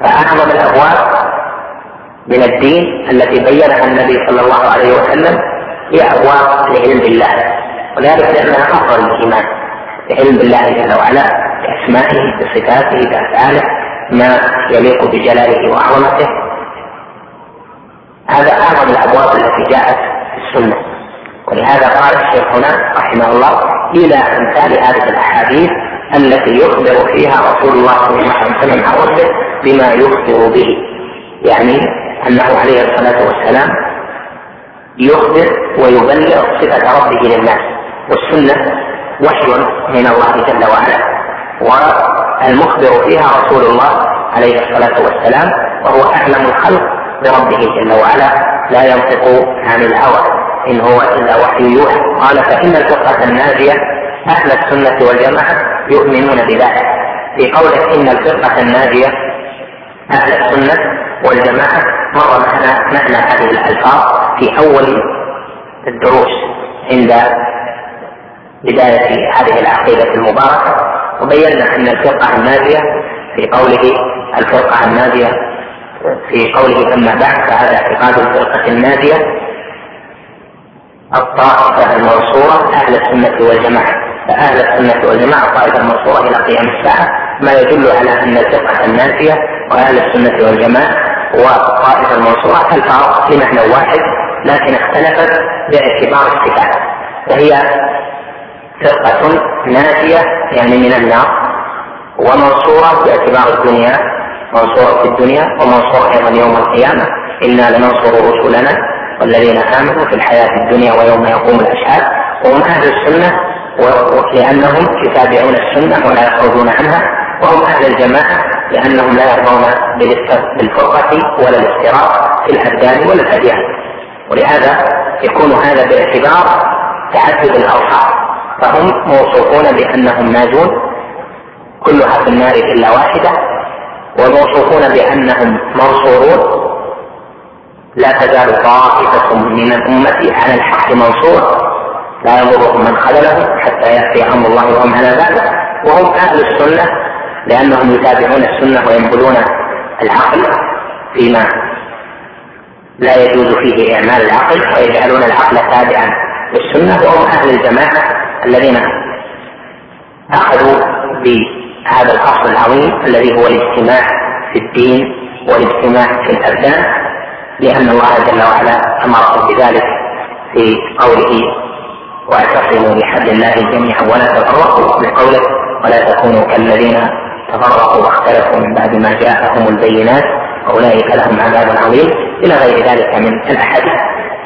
فأعظم الأبواب من الدين التي بينها النبي صلى الله عليه وسلم هي أبواب العلم بالله. وذلك لأنها أفضل الإيمان بعلم بالله جل وعلا بأسمائه بصفاته بأفعاله ما يليق بجلاله وعظمته. هذا أعظم الأبواب التي جاءت في السنة. ولهذا قال الشيخ هنا رحمه الله إلى أمثال هذه الأحاديث التي يخبر فيها رسول الله صلى الله عليه وسلم عن ربه بما يخبر به. يعني أنه عليه الصلاة والسلام يخبر ويبلغ صفة ربه للناس. والسنة وحي من الله جل وعلا والمخبر فيها رسول الله عليه الصلاة والسلام وهو أعلم الخلق بربه جل وعلا لا ينطق عن الهوى. إن هو إلا وحي يوحى. قال فإن الفرقة الناجية أهل السنة والجماعة يؤمنون بذلك. في قوله إن الفرقة الناجية أهل السنة والجماعة مر معنا معنى هذه الألفاظ في أول الدروس عند بداية هذه العقيدة المباركة وبينا أن الفرقة الناجية في قوله الفرقة الناجية في قوله أما بعد فهذا اعتقاد الفرقة الناجية الطائفة المنصورة أهل السنة والجماعة. فأهل السنة والجماعة الطائفة المنصورة إلى قيام الساعة ما يدل على أن الفرقة الناجية وأهل السنة والجماعة والطائفة المنصورة الفاظ بمعنى واحد لكن اختلفت باعتبار الصفات وهي فرقة ناجية يعني من النار ومنصورة باعتبار الدنيا منصورة في الدنيا ومنصورة أيضا يوم القيامة. إنا لننصر رسلنا والذين آمنوا في الحياة الدنيا ويوم يقوم الأشهاد وهم أهل السنة لأنهم يتابعون السنة ولا يخرجون عنها. وهم أهل الجماعة لأنهم لا يرضون بالفرقة ولا الافتراق في الأبدان ولا الأديان. ولهذا يكون هذا باعتبار تعدد الأوصاف. فهم موصوفون بأنهم ناجون كلها في النار إلا واحدة وموصوفون بأنهم منصورون. لا تزال طائفة من الأمة على الحق منصور لا يضرهم من خذلهم حتى يأتي أمر الله وهم على ذلك. وهم أهل السنة لأنهم يتابعون السنة وينقلون العقل فيما لا يجوز فيه إعمال العقل ويجعلون العقل تابعا للسنة. وهم أهل الجماعة الذين أخذوا بهذا الأصل العظيم الذي هو الاجتماع في الدين والاجتماع في الأبدان لأن الله جل وعلا أمرهم بذلك في قوله واعتصموا بحبل الله جميعا ولا تفرقوا بقوله ولا تكونوا كالذين تفرقوا واختلفوا من بعد ما جاءهم البينات واولئك لهم عذاب عظيم. إلى غير ذلك من الأحاديث.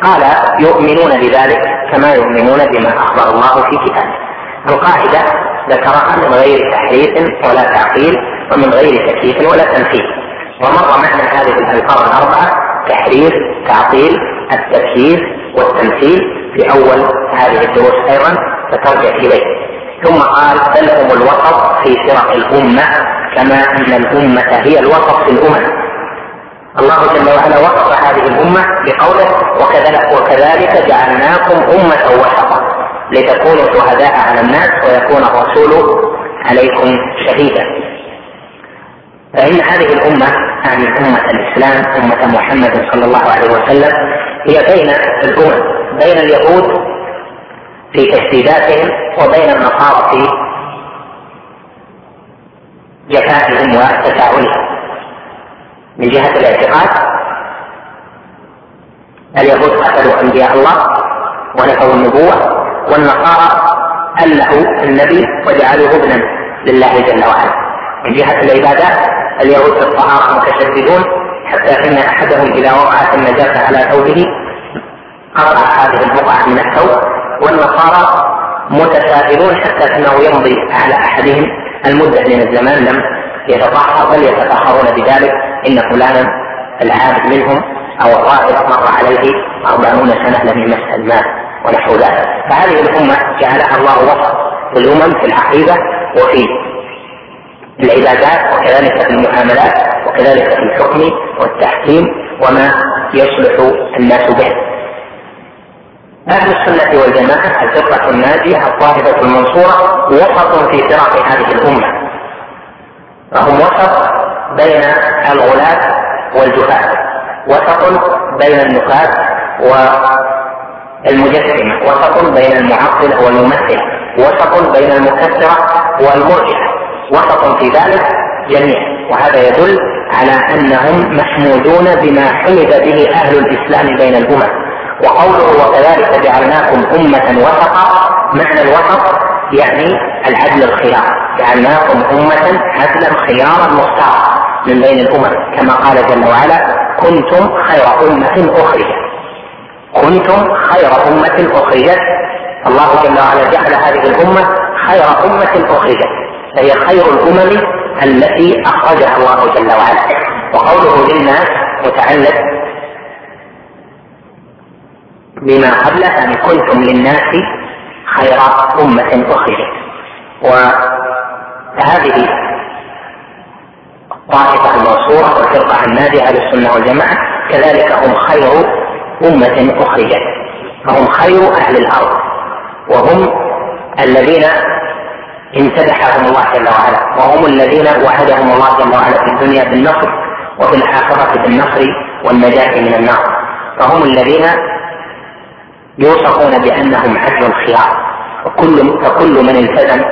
قال يؤمنون بذلك كما يؤمنون بما أخبر الله في كتابه. القاعدة ذكرها من غير تحريف ولا تعطيل ومن غير تكييف ولا تمثيل ومر معنا هذه الألفاظ الأربعة تحريف تعطيل التكييف والتمثيل في أول هذه الدروس أيضا فترجع إليه. ثم قال بل هم الوسط في فرق الأمة كما أن الأمة هي الوسط في الأمم. الله جل وعلا وصف هذه الأمة بقوله وكذلك وكذلك جعلناكم أمة وسطا لتكونوا شهداء على الناس ويكون الرسول عليكم شهيدا. فإن هذه الأمة يعني أمة الإسلام أمة محمد صلى الله عليه وسلم هي بين الأمم بين اليهود في تشديداتهم وبين النصارى في جفائهم وتساهلهم من جهة الاعتقاد اليهود قتلوا أنبياء الله ونفوا النبوة والنصارى ألهوا النبي وجعلوه ابنا لله جل وعلا. من جهة العبادات اليهود في الطهارة متشددون حتى إن أحدهم إذا وقعت النجاسة على ثوبه قطع هذه البقعة من الثوب والنصارى متساهلون حتى أنه يمضي على أحدهم المدة من الزمان لم يتطهر بل يتطهرون بذلك إن فلانا العابد منهم أو الراهب مر عليه أربعون سنة لم يمس الماء ونحو ذلك فهذه الأمة جعلها الله وسط في الأمم في العقيدة وفي العبادات وكذلك في المعاملات وكذلك في الحكم والتحكيم وما يصلح الناس به. أهل السنة والجماعة الفرقة الناجية الطائفة المنصورة وسط في فراق هذه الأمة. فهم وسط بين الغلاة والجهال، وسط بين النفاة والمجسمة، وسط بين المعطلة والممثلة، وسط بين المكسرة والمرجئة، وسط في ذلك جميعا وهذا يدل على أنهم محمودون بما حمد به أهل الإسلام بين الأمم وقوله وكذلك جعلناكم أمة وسطا معنى الوسط يعني العدل الخيار جعلناكم أمة عدلا خيارا مختارا من بين الأمم. كما قال جل وعلا كنتم خير أمة أخرجت. كنتم خير أمة أخرجت. الله جل وعلا جعل هذه الأمة خير أمة أخرجت. فهي خير الأمم التي أخرجها الله جل وعلا. وقوله للناس متعلق بما قبله يعني كنتم للناس خير أمة أخرجت. وهذه الطائفة المنصورة والفرقة النادية أهل السنة والجماعة كذلك هم خير أمة أخرجت. فهم خير أهل الأرض. وهم الذين امتدحهم الله جل وعلا. وهم الذين وعدهم الله جل وعلا في الدنيا بالنصر وفي الآخرة بالنصر والنجاة من النار. فهم الذين يوصفون بأنهم عدل الخيار. وكل فكل من التزم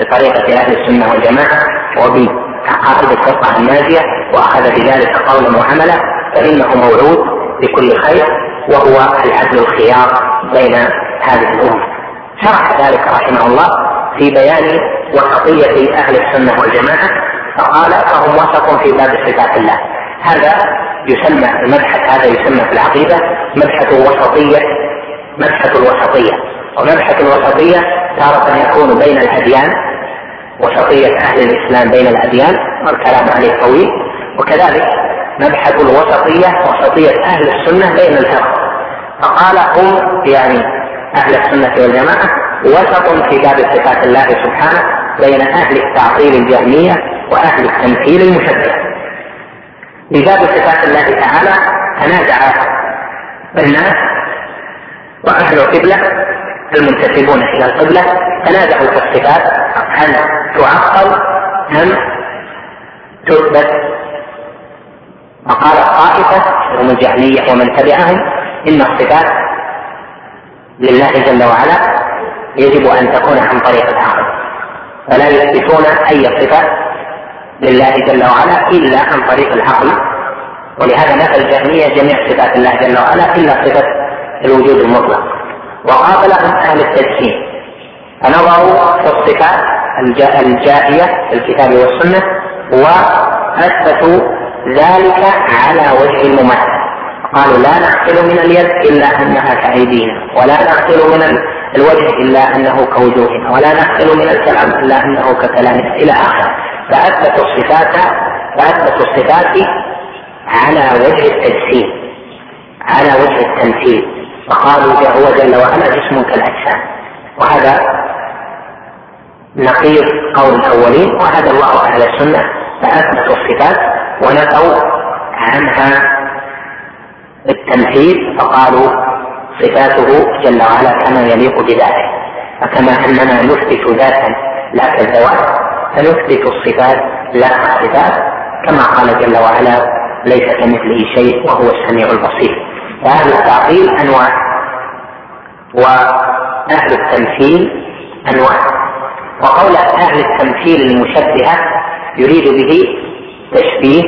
بطريقة أهل السنة والجماعة وبعقائد الفرقة الناجية وأخذ بذلك قولا وعملا فإنه موعود بكل خير وهو العدل الخيار بين هذه الأمة. شرح ذلك رحمه الله في بيان وسطية أهل السنة والجماعة فقال فهم وسط في باب صفات الله. هذا يسمى المبحث هذا يسمى في العقيدة مبحث الوسطية مبحث الوسطية. ومبحث الوسطية تارة يكون بين الأديان وسطية أهل الإسلام بين الأديان. والكلام عليه طويل. وكذلك مبحث الوسطية وسطية أهل السنة بين الفرق. فقال هم يعني أهل السنة والجماعة وسط في باب صفات الله سبحانه بين أهل التعطيل الجهمية وأهل التمثيل المشبه. في باب صفات الله تعالى تنازع الناس وأهل القبلة المنتسبون إلى القبلة تنازعوا في الصفات هل تعطل أم تثبت فقال طائفة هم الجهمية ومن تبعهم إن الصفات لله جل وعلا يجب أن تكون عن طريق العقل فلا يثبتون أي صفة لله جل وعلا إلا عن طريق العقل ولهذا نفى الجهمية جميع صفات الله جل وعلا إلا صفة الوجود المطلق. وقابلهم أهل التجسيم فنظروا في الصفات الجائية في الكتاب والسنة وأثبتوا ذلك على وجه المماثلة قالوا لا نعقل من اليد إلا أنها كأيدينا ولا نعقل من الوجه إلا أنه كوجوهنا ولا نعقل من الكلام إلا أنه ككلامنا. إلى آخره فأثبتوا الصفات فأثبتوا الصفات على وجه التجسيم على وجه التمثيل. فقالوا هو جل وعلا جسم كالأجسام وهذا نقيض قول الأولين وهذا الله أهل السنة فأثبتوا الصفات ونفوا عنها التمثيل فقالوا صفاته جل وعلا كما يليق بذاته. فكما أننا نثبت ذاتا لا كالذوات فنثبت الصفات لا كالصفات كما قال جل وعلا ليس كمثله شيء وهو السميع البصير. فأهل التعطيل أنواع. وأهل التمثيل أنواع. وقول أهل التمثيل المشبهة يريد به تشبيه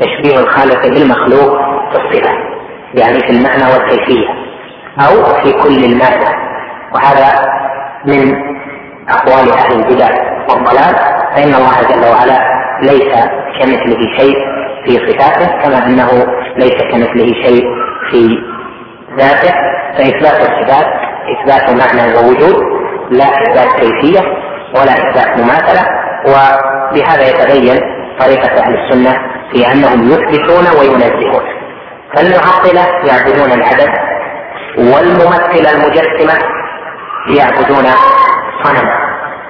تشبيه الخالق بالمخلوق في الصفة يعني في المعنى والكيفية أو في كل المادة. وهذا من أقوال أهل البدع والضلال فإن الله جل وعلا ليس كمثله شيء في صفاته كما أنه ليس كمثله شيء في ذاته فإثبات الصفات إثبات معنى ووجود لا إثبات كيفية ولا إثبات مماثلة وبهذا يتبين طريقة أهل السنة في أنهم يثبتون وينزهون. فالمعطلة يعبدون العدد والممثلة المجسمة يعبدون صنما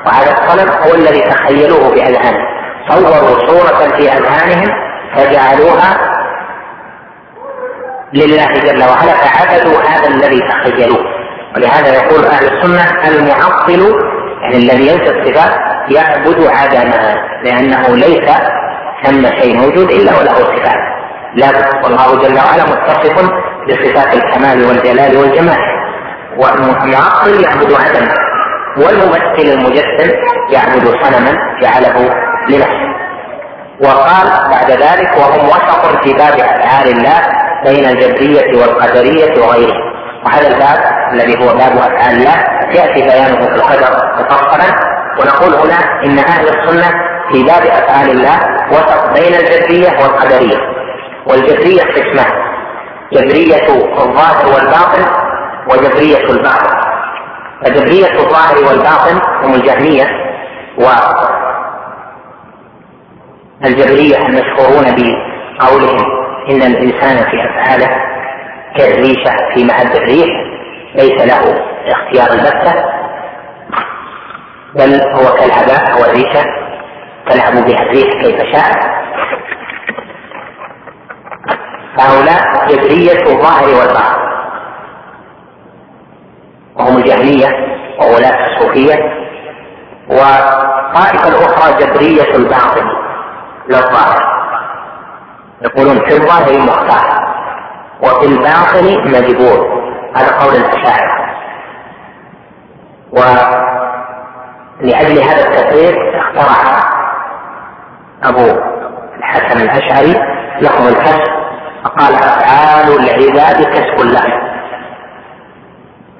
وهذا الصنم هو الذي تخيلوه بأذهانهم. صوروا صورة في أذهانهم فجعلوها لله جل وعلا فعبدوا هذا الذي تخيلوه. ولهذا يقول أهل السنة المعطل يعني الذي ينسى الصفات يعبد عدما لأنه ليس ثم شيء موجود إلا وله صفات. لا والله جل وعلا متصف بصفات الكمال والجلال والجمال. والمعطل يعبد عدما والممثل المجسم يعبد صنما جعله لنفسه. وقال بعد ذلك وهم وسط في باب أفعال الله بين الجبرية والقدرية وغيرهم وهذا الباب الذي هو باب أفعال الله يأتي بيانه في القدر مفصلا. ونقول هنا إن أهل السنة في باب أفعال الله وسط بين الجبرية والقدرية. والجبرية قسمان جبرية الظاهر والباطن وجبرية الباطن. فجبرية الظاهر والباطن هم الجهمية والجبرية المشهورون بقولهم إن الإنسان في أفعاله كالريشة في مهب الريح ليس له اختيار البتة بل هو كالهباء هو الريشة تلعب بها الريح كيف شاء. فهؤلاء جبرية الظاهر والباطن. وهم الجهمية وولاة الصوفية. والطائفة الأخرى جبرية الباطن للظاهر. يقولون في الظاهر مختار وفي الباطن مجبور. هذا قول الأشاعرة. ولأجل هذا التفريق اخترع أبو الحسن الأشعري لهم الكسب فقال أفعال العباد كسب لهم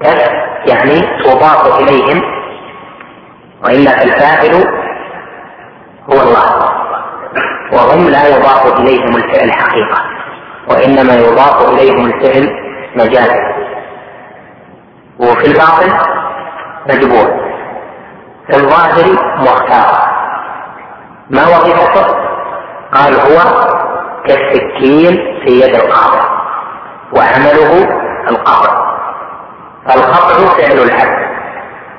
كسب يعني تضاف إليهم وإلا فالفاعل هو الله. وهم لا يضاف إليهم الفعل حقيقة وإنما يضاف إليهم الفعل مجازا وفي الباطن مجبور في الظاهر مختار. ما وظيفته؟ قال هو كالسكين في يد القاضي وعمله القطع. فالقطع فعل العبد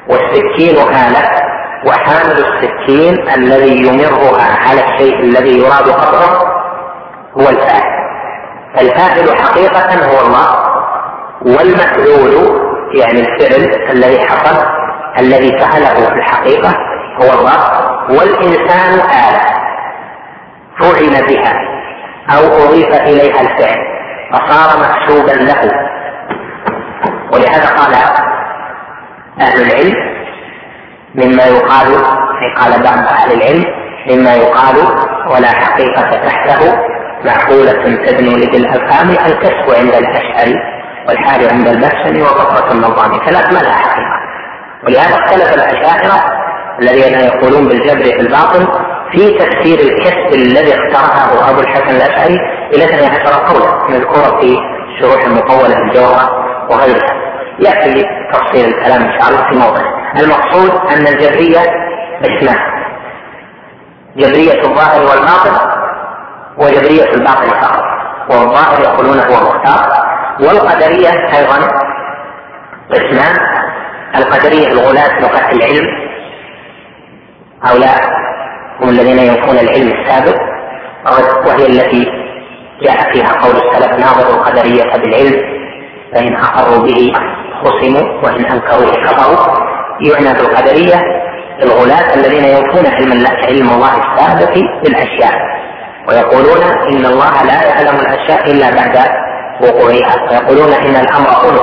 والسكين آلة وحامل السكين الذي يمرها على الشيء الذي يراد قطعه هو الفاعل. الفاعل حقيقة هو الله والمفعول يعني الفعل الذي حصل الذي فعله في الحقيقة هو الله والإنسان آلة فعل بها أو أضيف إليها الفعل فصار محسوبا له. ولهذا قال أهل العلم مما يقال قال بعض أهل العلم مما يقال ولا حقيقة تحته معقولة تدنو لذي الأفهام الكسب عند الأشعري والحال عند البسم وفقرة النظام ثلاث ما لها حقيقة. ولهذا اختلف الأشاعرة الذين يقولون بالجبر في الباطن في تفسير الكسب الذي اخترعه أبو الحسن الأشعري إلى 12 قولا مذكورة في شروح المطولة الجوهرة وغيرها. يأتي تفصيل الكلام إن شاء الله في موضع. المقصود أن الجبرية اسمان جبرية الظاهر والباطن وجبرية الباطن فقط. والظاهر يقولون هو مختار. والقدرية أيضا قسمان القدرية الغلاة لغة العلم. هؤلاء هم الذين ينفون العلم السابق. وهي التي جاء فيها قول السلف ناظروا القدرية بالعلم فإن أقروا به خصموا وإن أنكروه كفروا يعنى بالقدرية الغلاة الذين ينفون علم الله السابق بالأشياء. ويقولون إن الله لا يعلم الأشياء إلا بعد وقوعها. ويقولون إن الأمر أنف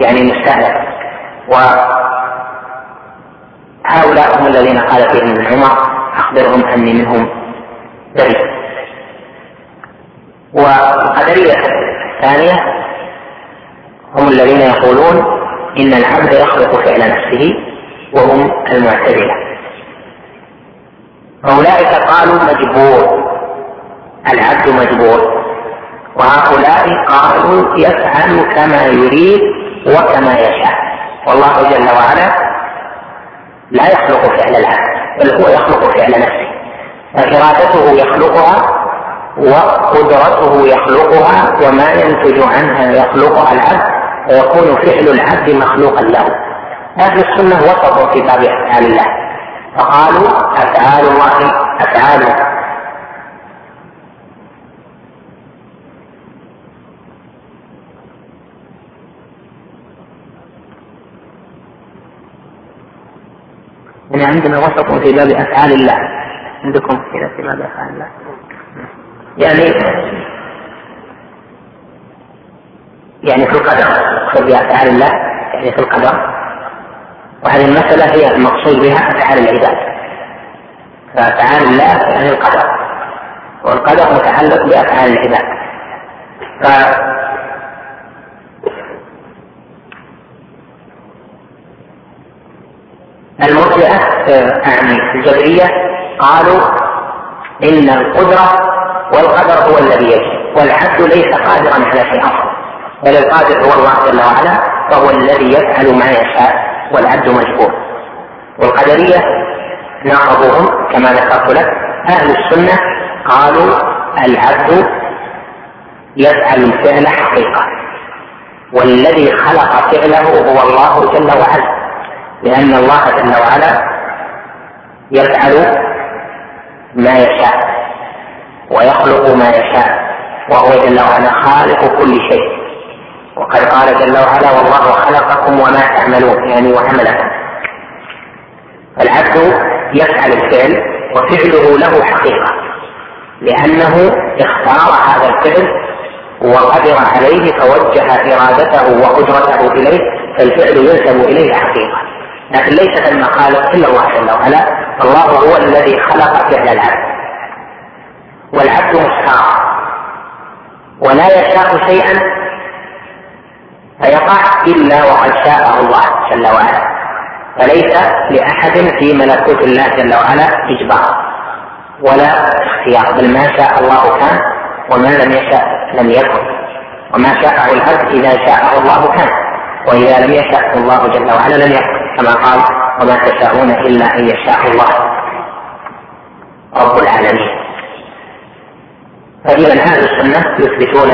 يعني مستهلك. وهؤلاء هم الذين قال فيهم ابن عمر أخبرهم أني منهم بريء. والقدرية الثانية هم الذين يقولون إن العبد يخلق فعل نفسه وهم المعتزلة. أولئك قالوا مجبور. العبد مجبور. وهؤلاء قالوا يفعل كما يريد وكما يشاء. والله جل وعلا لا يخلق فعل العبد بل هو يخلق فعل نفسه. فإرادته يخلقها وقدرته يخلقها وما ينتج عنها يخلقها العبد. ويكون فعل العبد مخلوقا له. أهل السنة وسطوا في باب أفعال الله. فقالوا أفعال الله أفعال. يعني عندنا وسط في باب أفعال الله. عندكم في باب أفعال الله. يعني يعني في القدر في بافعال الله يعني في القدر. وهذه المسألة هي المقصود بها أفعال العباد. فأفعال الله يعني القدر. والقدر متعلق بأفعال العباد. ف المرجئة يعني الجبرية قالوا إن القدرة والقدر هو الذي يجري والعبد ليس قادرا على شيء أصلا بل القادر هو الله جل وعلا فهو الذي يفعل ما يشاء والعبد مجبور والقدرية ناقضوهم كما ذكرت لك. أهل السنة قالوا العبد يفعل الفعل حقيقة. والذي خلق فعله هو الله جل وعلا. لأن الله جل وعلا يفعل ما يشاء ويخلق ما يشاء وهو جل وعلا خالق كل شيء. وقد قال جل وعلا والله خلقكم وما تعملون يعني وعملكم العبد يفعل الفعل وفعله له حقيقة لأنه اختار هذا الفعل وقدر عليه فوجه إرادته وقدرته إليه فالفعل ينسب إليه حقيقة. لكن ليس ثم خالق إلا الله جل وعلا الله هو الذي خلق فعل العبد. والعبد مختار ولا يشاء شيئا فيقع إلا وقد شاءه الله جل وعلا. فليس لأحد في ملكوت الله جل وعلا إجبار ولا اختيار بل ما شاء الله كان وما لم يشاء لم يكن وما شاءه العبد إذا شاءه الله كان وإذا لم يشاء الله جل وعلا لم يكن كما قال وما تشاءون إلا أن يشاء الله رب العالمين. فإذا أهل السنة يثبتون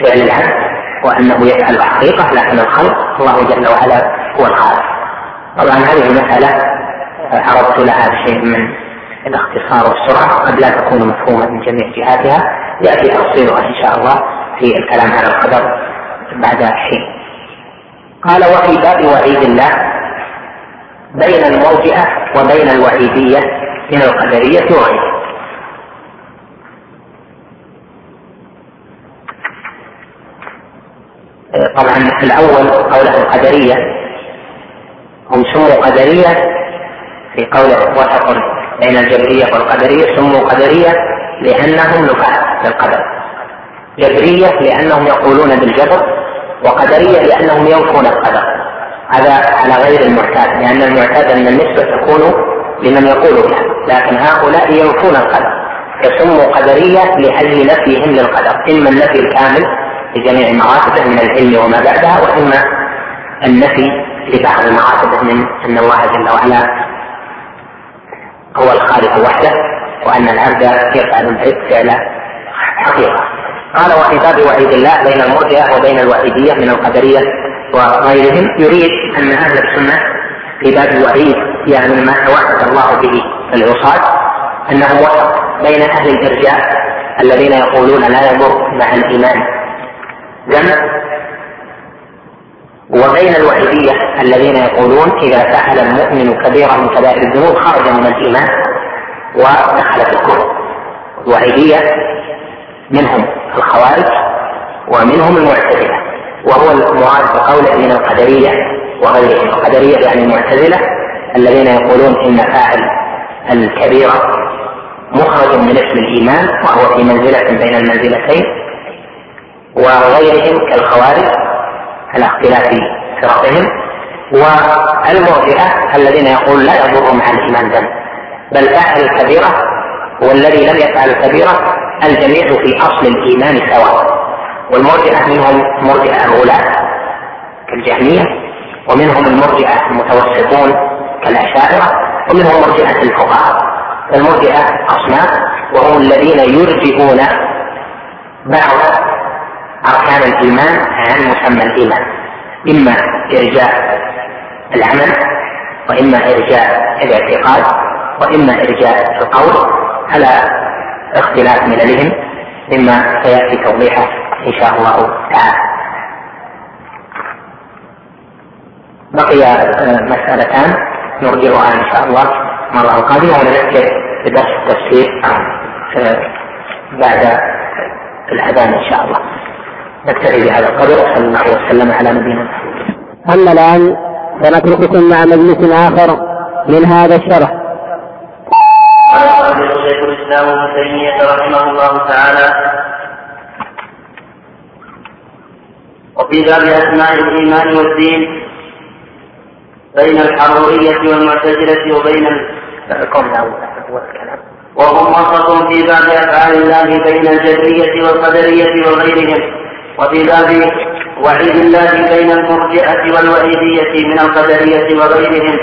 فعل العبد وأنه يفعل حقيقة لكن الخلق الله جل وعلا هو الخالق. طبعا هذه المسألة عرضت لها شيء من الاختصار والسرعة قد لا تكون مفهومة من جميع جهاتها. يأتي تفصيلها إن شاء الله في الكلام على القدر بعد حين. قال وفي باب وعيد الله بين المرجئة وبين الوعيدية من القدرية وغيرها. طبعا الأول قوله القدرية. هم سموا قدرية في قوله وسط بين الجبرية والقدرية. سموا قدرية لأنهم نفاة للقدر. جبرية لأنهم يقولون بالجبر وقدرية لأنهم ينفون القدر. هذا على غير المعتاد لأن المعتاد أن النسبة تكون لمن يقول بها لكن هؤلاء ينفون القدر. فسموا قدرية لأجل نفيهم للقدر إما النفي الكامل لجميع مراتبه من العلم وما بعدها وإما النفي لبعض مراتبه من أن الله جل وعلا هو الخالق وحده وأن العبد يفعل الفعل حقيقة. قال وفي باب وعيد الله بين المرجئة وبين الوحيدية من القدرية وغيرهم يريد أن أهل السنة في باب الوعيد يعني ما توعد الله به العصاة أنه وسط بين أهل الإرجاء الذين يقولون لا يضر مع الإيمان. ذنب وبين الوحيدية الذين يقولون إذا فعل المؤمن كبيرا من كبائر الذنوب خرج من الإيمان ودخل في الكفر. الوحيدية منهم الخوارج ومنهم المعتزلة وهو المراد بقوله من القدرية وغيرهم القدرية يعني المعتزلة الذين يقولون إن فاعل الكبيرة مخرج من اسم الإيمان وهو في منزلة بين المنزلتين. وغيرهم كالخوارج على اختلاف فرقهم والمرجئة الذين يقول لا يضر مع الإيمان ذنب بل فاعل الكبيرة والذي لم يفعل الكبيرة الجميع في أصل الإيمان سواء. والمرجئة منهم مرجئة الغلاة كالجهمية ومنهم المرجئة المتوسطون كالأشاعرة ومنهم مرجئة الفقهاء. المرجئة أصناف وهم الذين يرجئون بعض أركان الإيمان عن مسمى الإيمان. إما إرجاء العمل وإما إرجاء الاعتقاد وإما إرجاء القول على اختلاف مللهم مما سيأتي توضيحه إن شاء الله تعالى. بقي آه، مسألتان نرجعها إن شاء الله المرة القادمة ونذكر بدرس التفسير آه، بعد الأذان إن شاء الله. نكتفي بهذا القدر وصلى الله وسلم على نبينا محمد. أما الآن سنترككم مع مجلس آخر من هذا الشرح. قال شيخ الإسلام ابن تيمية رحمه الله تعالى وفي باب أسماء الإيمان والدين بين الحرورية والمعتزلة وبين وهم وسط في باب أفعال الله بين الجبرية والقدرية وغيرهم وفي باب وعيد الله بين المرجئة والوعيدية من القدرية وغيرهم.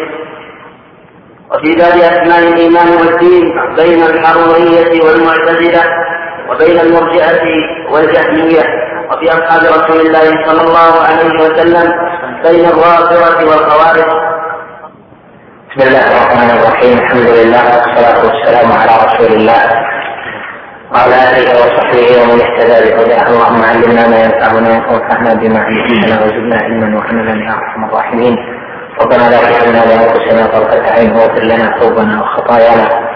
وفي باب أسماء الإيمان والدين بين الحرورية والمعتزلة وبين المرجئة والجهمية. وفي أصحاب رسول الله صلى الله عليه وسلم بين الرافضة والخوارج بسم الله الرحمن الرحيم. الحمد لله والصلاة والسلام على رسول الله. وعلى اله وصحبه ومن اهتدى بهداه اللهم علمنا ما ينفعنا وانفعنا بما علمتنا. وزدنا علما وعملا يا أرحم الراحمين. ربنا لا تجعلنا لانفسنا طرفة عين واغفر لنا ذنوبنا وخطايانا.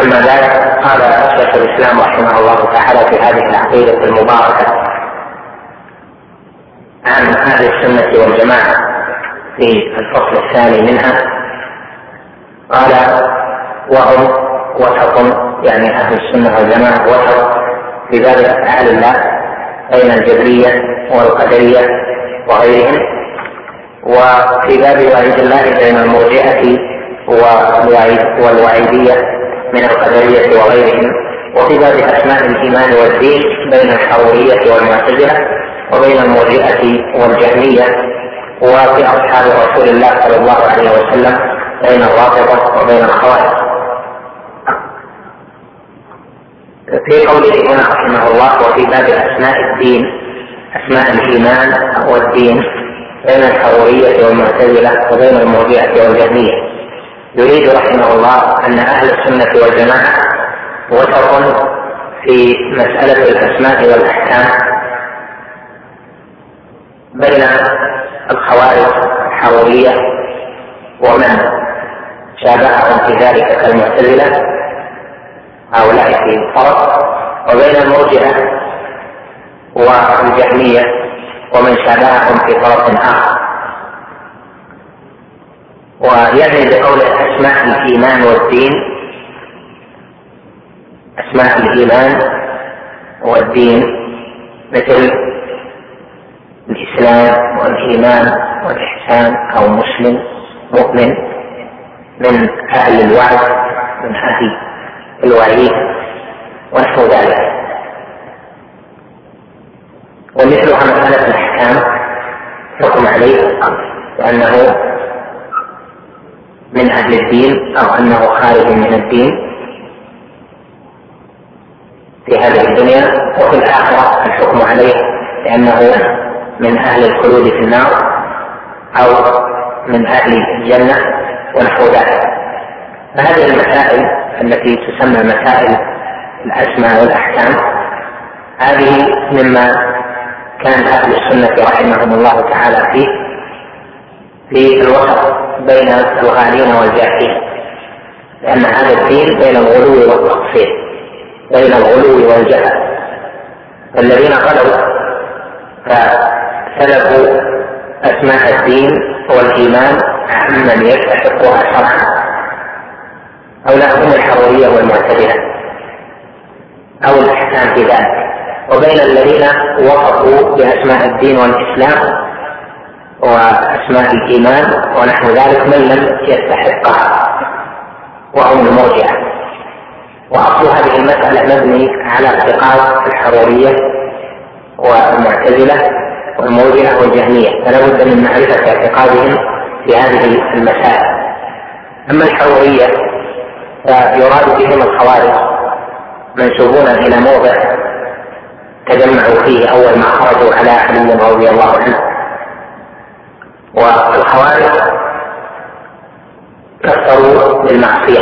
أما بعد قال شيخ الإسلام رحمه الله تعالى في هذه العقيدة المباركة عن أهل السنة والجماعة في الفصل الثاني منها. قال وهم وسط يعني أهل السنة والجماعة وسط. في باب افعال الله بين الجبرية والقدرية وغيرهم. وفي باب وعيد الله بين المرجئة والوعيدية من القدرية وغيرهم. وفي باب أسماء الإيمان والدين بين الحروريه والمعتزلة وبين المرجئة والجهمية. وفي أصحاب رسول الله صلى الله عليه وسلم بين الرافضة وبين الخوارج. في قوله هنا رحمه الله وفي باب أسماء الدين أسماء الإيمان والدين بين الحرورية والمعتزلة وبين المرجئة والجهمية. يريد رحمه الله أن أهل السنة والجماعة وسط في مسألة الأسماء والأحكام بين الخوارج الحرورية ومن شابههم في ذلك كالمعتزلة هؤلاء في فرق وبين المرجئة والجهمية ومن شابههم في فرق آخر. ويعني بقول أسماء الإيمان والدين أسماء الإيمان والدين مثل الإسلام والإيمان والإحسان أو مسلم مؤمن من أهل الوعد من أهل الوعيد ونحو ذلك. ومثلها مسألة الأحكام حكم عليه بأنه من أهل الدين أو أنه خارج من الدين في هذه الدنيا وفي الآخرة الحكم عليه لأنه من أهل الخلود في النار أو من أهل الجنة ونحو ذلك. فهذه المسائل التي تسمى مسائل الأسماء والأحكام. هذه مما كان أهل السنة رحمهم الله تعالى فيه في الوسط بين الغالين والجاهلين لأن هذا الدين بين الغلو والتقصير بين الغلو والجهل. الذين غلوا فسلكوا أسماء الدين والإيمان عمن يستحقها شرعا لا هم الحرورية والمعتدلة أو الإحسان في ذلك. وبين الذين وصفوا بأسماء الدين والإسلام وأسماء الإيمان ونحو ذلك من لم يستحقها وهم المرجعة وأصل هذه المسألة مبني على اعتقاد الحرورية والمعتزلة والمرجئة والجهمية. فلا بد من معرفة اعتقادهم في هذه المسائل. أما الحرورية فيراد بهم الخوارج منسوبون إلى موضع تجمعوا فيه أول ما خرجوا على علي رضي الله عنه. والخوارج كفروا بالمعصية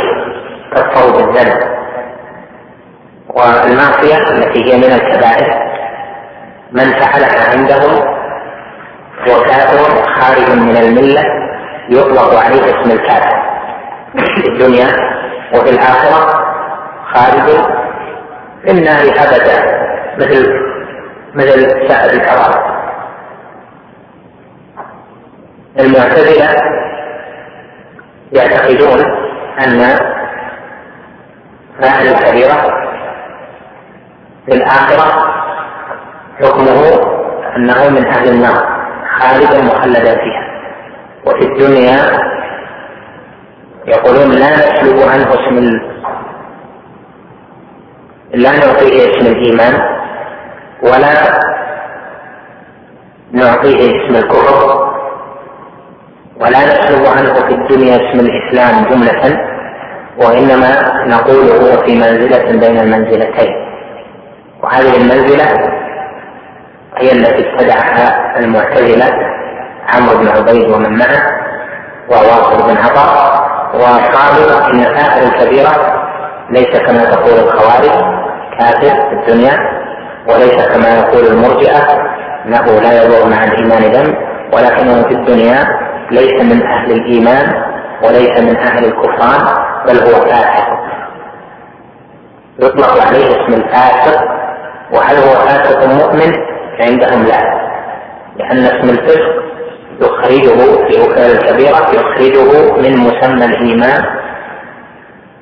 كفروا بالذنب. والمعصية التي هي من الكبائر من فعلها عندهم هو كافر خارج من الملة يطلق عليه اسم الكافر. في الدنيا وفي الآخرة خارج في النار أبدا مثل مثل سائر الكفار المعتزلة يعتقدون أن فاعل الكبيرة في الآخرة حكمه أنه من أهل النار خالدا مخلدا فيها. وفي الدنيا يقولون لا نسلب عنه اسم. لا نعطيه اسم الإيمان ولا نعطيه اسم الكفر ولا نسلب عنه في الدنيا اسم الإسلام جملة وإنما نقول هو في منزلة بين المنزلتين وهذه المنزلة هي التي ابتدعها المعتزلة عمرو بن عبيد ومن معه وواصل بن عطاء وقالوا ان كافر الكبيرة. ليس كما تقول الخوارج كافر في الدنيا. وليس كما يقول المرجئة إنه لا يضر مع الإيمان ذنب ولكنه في الدنيا ليس من أهل الإيمان وليس من أهل الكفران بل هو فاسق. يطلق عليه اسم الفاسق. وهل هو فاسق مؤمن؟ عندهم لا. لأن اسم الفسق يخرجه في وكالة الكبيرة يخرجه من مسمى الإيمان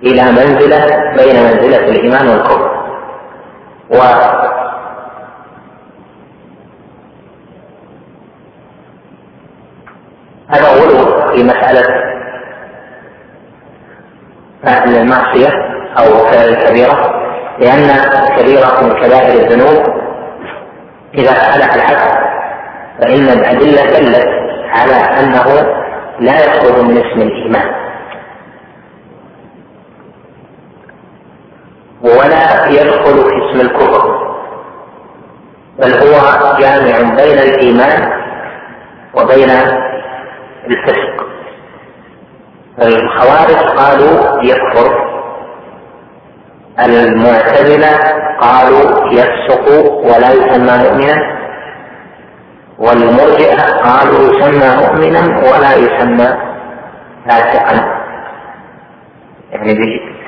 إلى منزلة بين منزلة الإيمان والكفر. و هذا غلو في مسألة فعل المعصية أو فعل الكبيرة لأن كبيرة من كبائر الذنوب إذا فعلها العبد فإن الأدلة دلت على أنه لا يخرج من اسم الإيمان. ولا يدخل في اسم الكفر. بل هو جامع بين الإيمان وبين الفسق. الخوارج قالوا يكفر. المعتزلة قالوا يفسق ولا يسمى مؤمنا. والمرجئة قالوا يسمى مؤمنا ولا يسمى فاسقا. يعني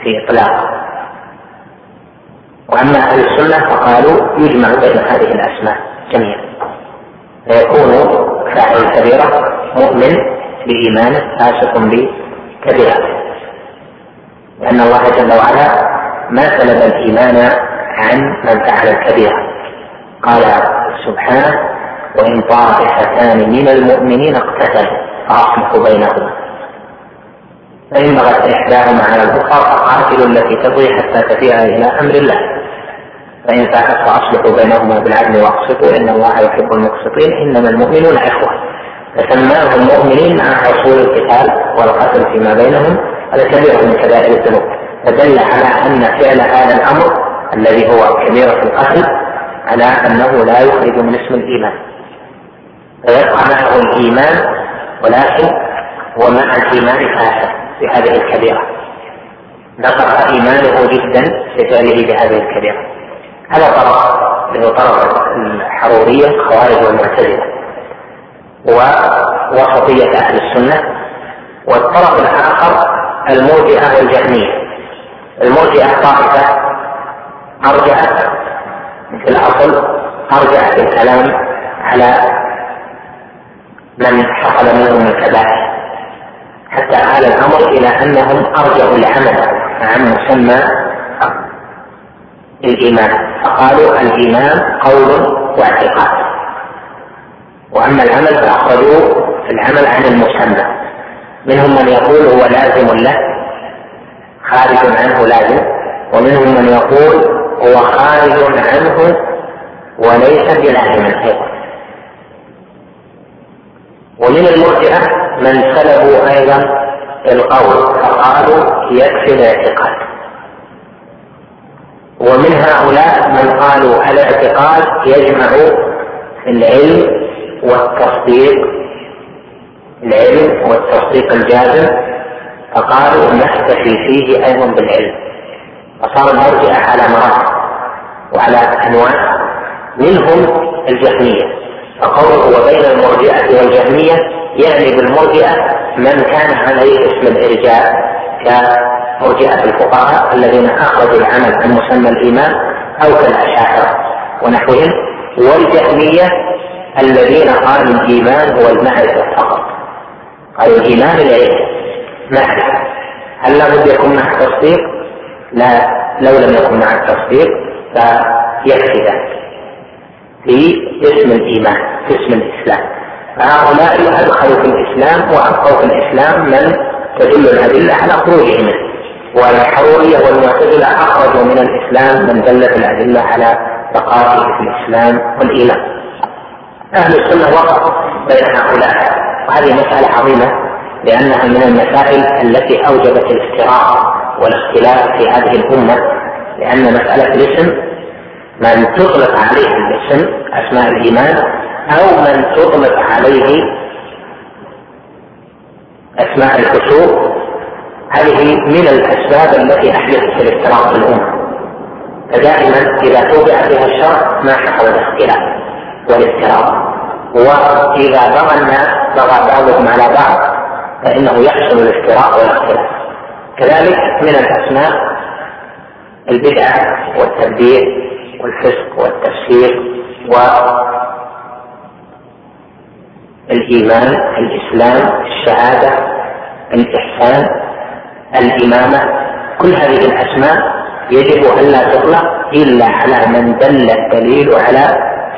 في إطلاق. وأما أهل السنة فقالوا يجمع بين هذه الأسماء جميعا. فيكون فاعل الكبيرة مؤمن بإيمانه فاسق بكبيرته لأن الله جل وعلا ما سلب الإيمان عن من فعل الكبيرة. قال سبحانه وإن طائفتان من المؤمنين اقتتلوا فأصلحوا بينهما. فإن بغت إحداهما على الأخرى فقاتلوا التي تبغي حتى تفيء إلى أمر الله. فإن فاءت فأصلحوا بينهما بالعدل وأقسطوا إن الله يحب المقسطين. إنما المؤمنون إخوة. فسماهم مؤمنين مع حصول القتال والقتل فيما بينهم. هذا كبير من كبائر الذنوب. فدل على أن فعل هذا الأمر الذي هو كبيرة القتل على أنه لا يخرج من اسم الإيمان. فيبقى معه الإيمان ولكن هو مع الإيمان فاسد في هذه الكبيرة. نقص إيمانه جدا في فعله بهذه الكبيرة. هذا طرف هو طرف الحرورية الخوارج والمعتزلة ووسطية أهل السنة والطرف الآخر المرجئة والجهمية المرجئة طائفة أرجعت في الأصل أرجعت الكلام على من حصل منهم الكبائر. حتى آل الأمر إلى أنهم أرجعوا العمل. عن مسمى الإيمان. فقالوا الإيمان قول واعتقاد. وأما العمل فأخرجوا العمل عن المسمى. منهم من يقول هو لازم له خارج عنه لازم. ومنهم من يقول هو خارج عنه وليس بلازم أيضا ومن المرجئة من سلبوا أيضا القول فقالوا يكفي الاعتقاد. ومن هؤلاء من قالوا الاعتقاد يجمع العلم والتصديق العلم والتصديق الجازم فقالوا نكتفي فيه أيضا بالعلم. فصار المرجئة على مراتب وعلى أنواع منهم الجهمية. فقوله وبين المرجئة والجهمية يعني بالمرجئة من كان عليه اسم الإرجاء كمرجئة الفقهاء الذين أخرجوا العمل عن مسمى الإيمان أو كالأشاعرة ونحوهم والجهمية الذين قالوا الإيمان هو المعرفة فقط. قالوا الإيمان العلم معرفة. هل لابد يكون مع التصديق؟ لا لو لم يكن مع التصديق فيكفي ذلك. في اسم الإيمان في اسم الإسلام. فهؤلاء أدخلوا في الإسلام وأبقوا في الإسلام من تدل الأدلة على خروجه منه. والحروريه والمعتزلة أخرجوا من الإسلام من دلت الأدلة على بقائه في الإسلام والإيمان. أهل السنة وسط بين هؤلاء. وهذه مسألة عظيمة لأنها من المسائل التي أوجبت الافتراق والاختلاف في هذه الأمة لأن مسألة الاسم من تطلق عليه الاسم أسماء الإيمان أو من تطلق عليه أسماء الكسور هذه من الأسباب التي أحدثت الافتراق في الأمة. فدائما إذا توضع فيها الشرع ما حصل الاختلاف والافتراق. وإذا بغى الناس بغى بعضهم على بعض فإنه يحصل الافتراق والاختلاف. كذلك من الأسماء البدعة والتبديع. والفسق والتفسير والإيمان الإسلام الشهادة الإحسان الإمامة كل هذه الأسماء يجب ألا تطلق إلا على من دل الدليل على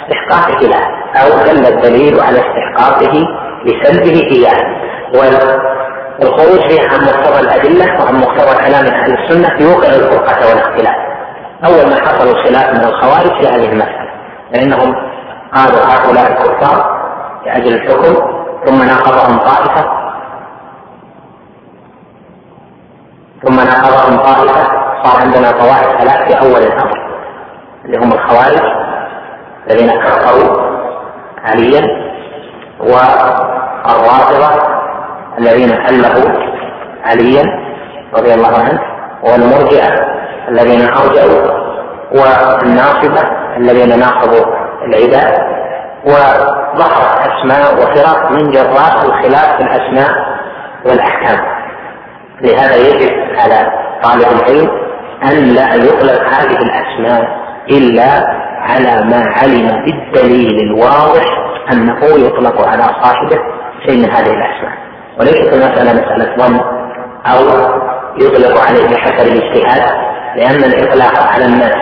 استحقاق خلاف أو دل الدليل على استحقاقه لسلبه إياه والخروج فيه عن مقتضى الأدلة وعن مقتضى كلام أهل السنة يوقع الفرقة والاختلاف. أول ما حصل خلاف من الخوارج في هذه المسألة فإنهم قالوا هؤلاء الكفار لأجل الحكم ثم ناقضهم طائفة ثم ناقضهم طائفة صار عندنا طوائف ثلاث في أول الأمر اللي هم الخوارج الذين كفروا عليا والرافضة الذين ألفوا عليا رضي الله عنه والمرجئة الذين أرجعوا والناصبة الذين ناصبوا العباد وظهرت أسماء وفرق من جراء الخلاف في الأسماء والأحكام. لهذا يجب على طالب العلم أن لا يطلق هذه الأسماء إلا على ما علم بالدليل الواضح أنه يطلق على صاحبه شيء من هذه الأسماء. وليست المسألة مسألة ظن أو يطلق عليه بحسب الاجتهاد لأن الإطلاق على الناس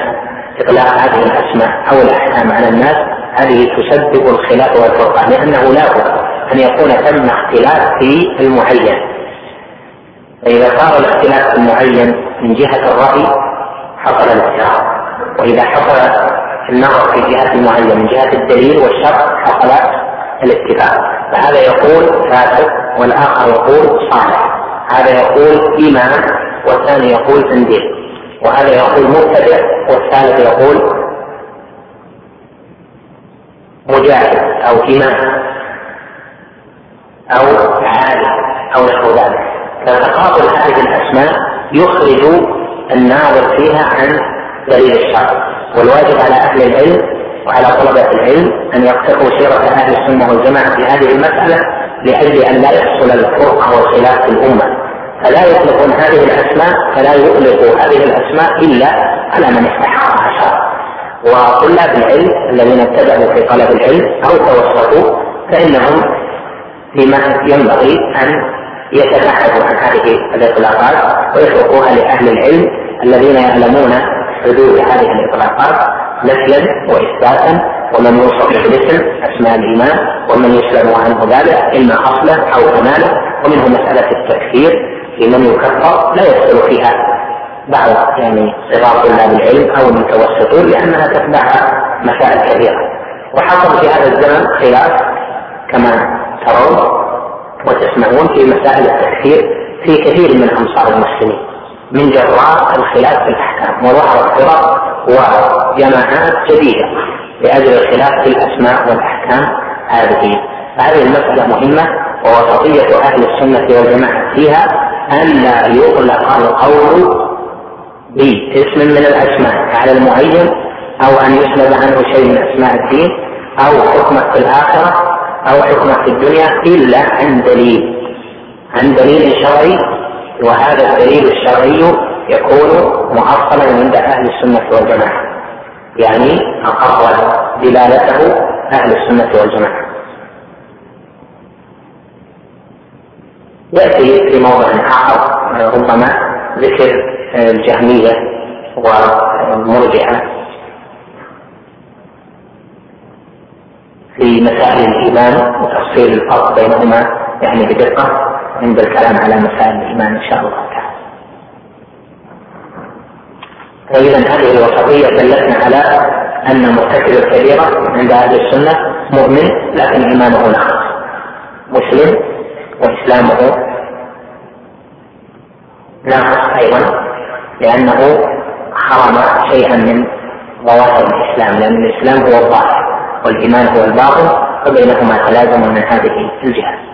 إطلاق هذه الأسماء أو الأحكام على الناس هذه تسبب الخلاف والفرقة لأنه لا بد أن يكون ثم اختلاف في المعين. فإذا صار الاختلاف في المعين من جهة الرأي حصل الافتراق وإذا حصل النظر في جهة المعين من جهة الدليل والشرع حصل الاتفاق. فهذا يقول فاسق والآخر يقول صالح. هذا يقول إمام والثاني يقول زنديق وهذا يقول مبتدع والثالث يقول مجاهد أو إمام أو عالم أو نحو ذلك. فتقابل هذه الأسماء يخرج الناظر فيها عن دليل الشرع. والواجب على أهل العلم وعلى طلبة العلم أن يقتفوا سيرة أهل السنة والجماعة في هذه المسألة لأجل أن لا يحصل الفرقة والخلاف في الأمة. فلا يطلقون هذه الأسماء فلا يطلقوا هذه الأسماء إلا على من استحقها شرعا وطلاب العلم الذين ابتدأوا في طلب العلم أو توسطوا فإنهم فيما ينبغي أن يتبحثوا عن هذه الإطلاقات ويتركوها لأهل العلم الذين يعلمون حدود هذه الإطلاقات نفيا وإثباتا ومن يوصف بالاسم أسماء الإيمان ومن يسلم عنه ذلك إما أصله أو كماله ومنه مسألة التكفير. في من يكفر لا يدخل فيها بعض يعني صغار طلاب العلم أو المتوسطون لأنها تتبعها مسائل كثيرة وحصل في هذا الزمن خلاف كما ترون وتسمعون في مسائل التكفير في كثير من أمصار المسلمين من جراء الخلاف في الأحكام وظهرت فرق وجماعات جديدة لأجل الخلاف في الأسماء والأحكام. هذه هذه المسألة مهمة ووسطية أهل السنة والجماعة فيها أن لا يطلق القول باسم من الأسماء على المعين أو أن يسند عنه شيء من أسماء الدين أو حكمة في الآخرة أو حكمة في الدنيا إلا عن دليل. عن دليل شرعي وهذا الدليل الشرعي يكون مؤصلا عند أهل السنة والجماعة. يعني أقر دلالته أهل السنة والجماعة. يأتي في موضع آخر ربما ذكر الجهمية والمرجئه في مسائل الإيمان وتفصيل الفرق بينهما يعني بدقة عند الكلام على مسائل الإيمان إن شاء الله تعالى. فإذا هذه الوسطيه دلتنا على أن مرتكب الكبيرة عند أهل السنة مؤمن لكن إيمانه ناقص. مسلم وإسلامه ناقص أيضا لأنه حرم شيئا من ظواهر الإسلام لأن الإسلام هو الظاهر والإيمان هو الباطن وبينهما تلازم من هذه الجهة.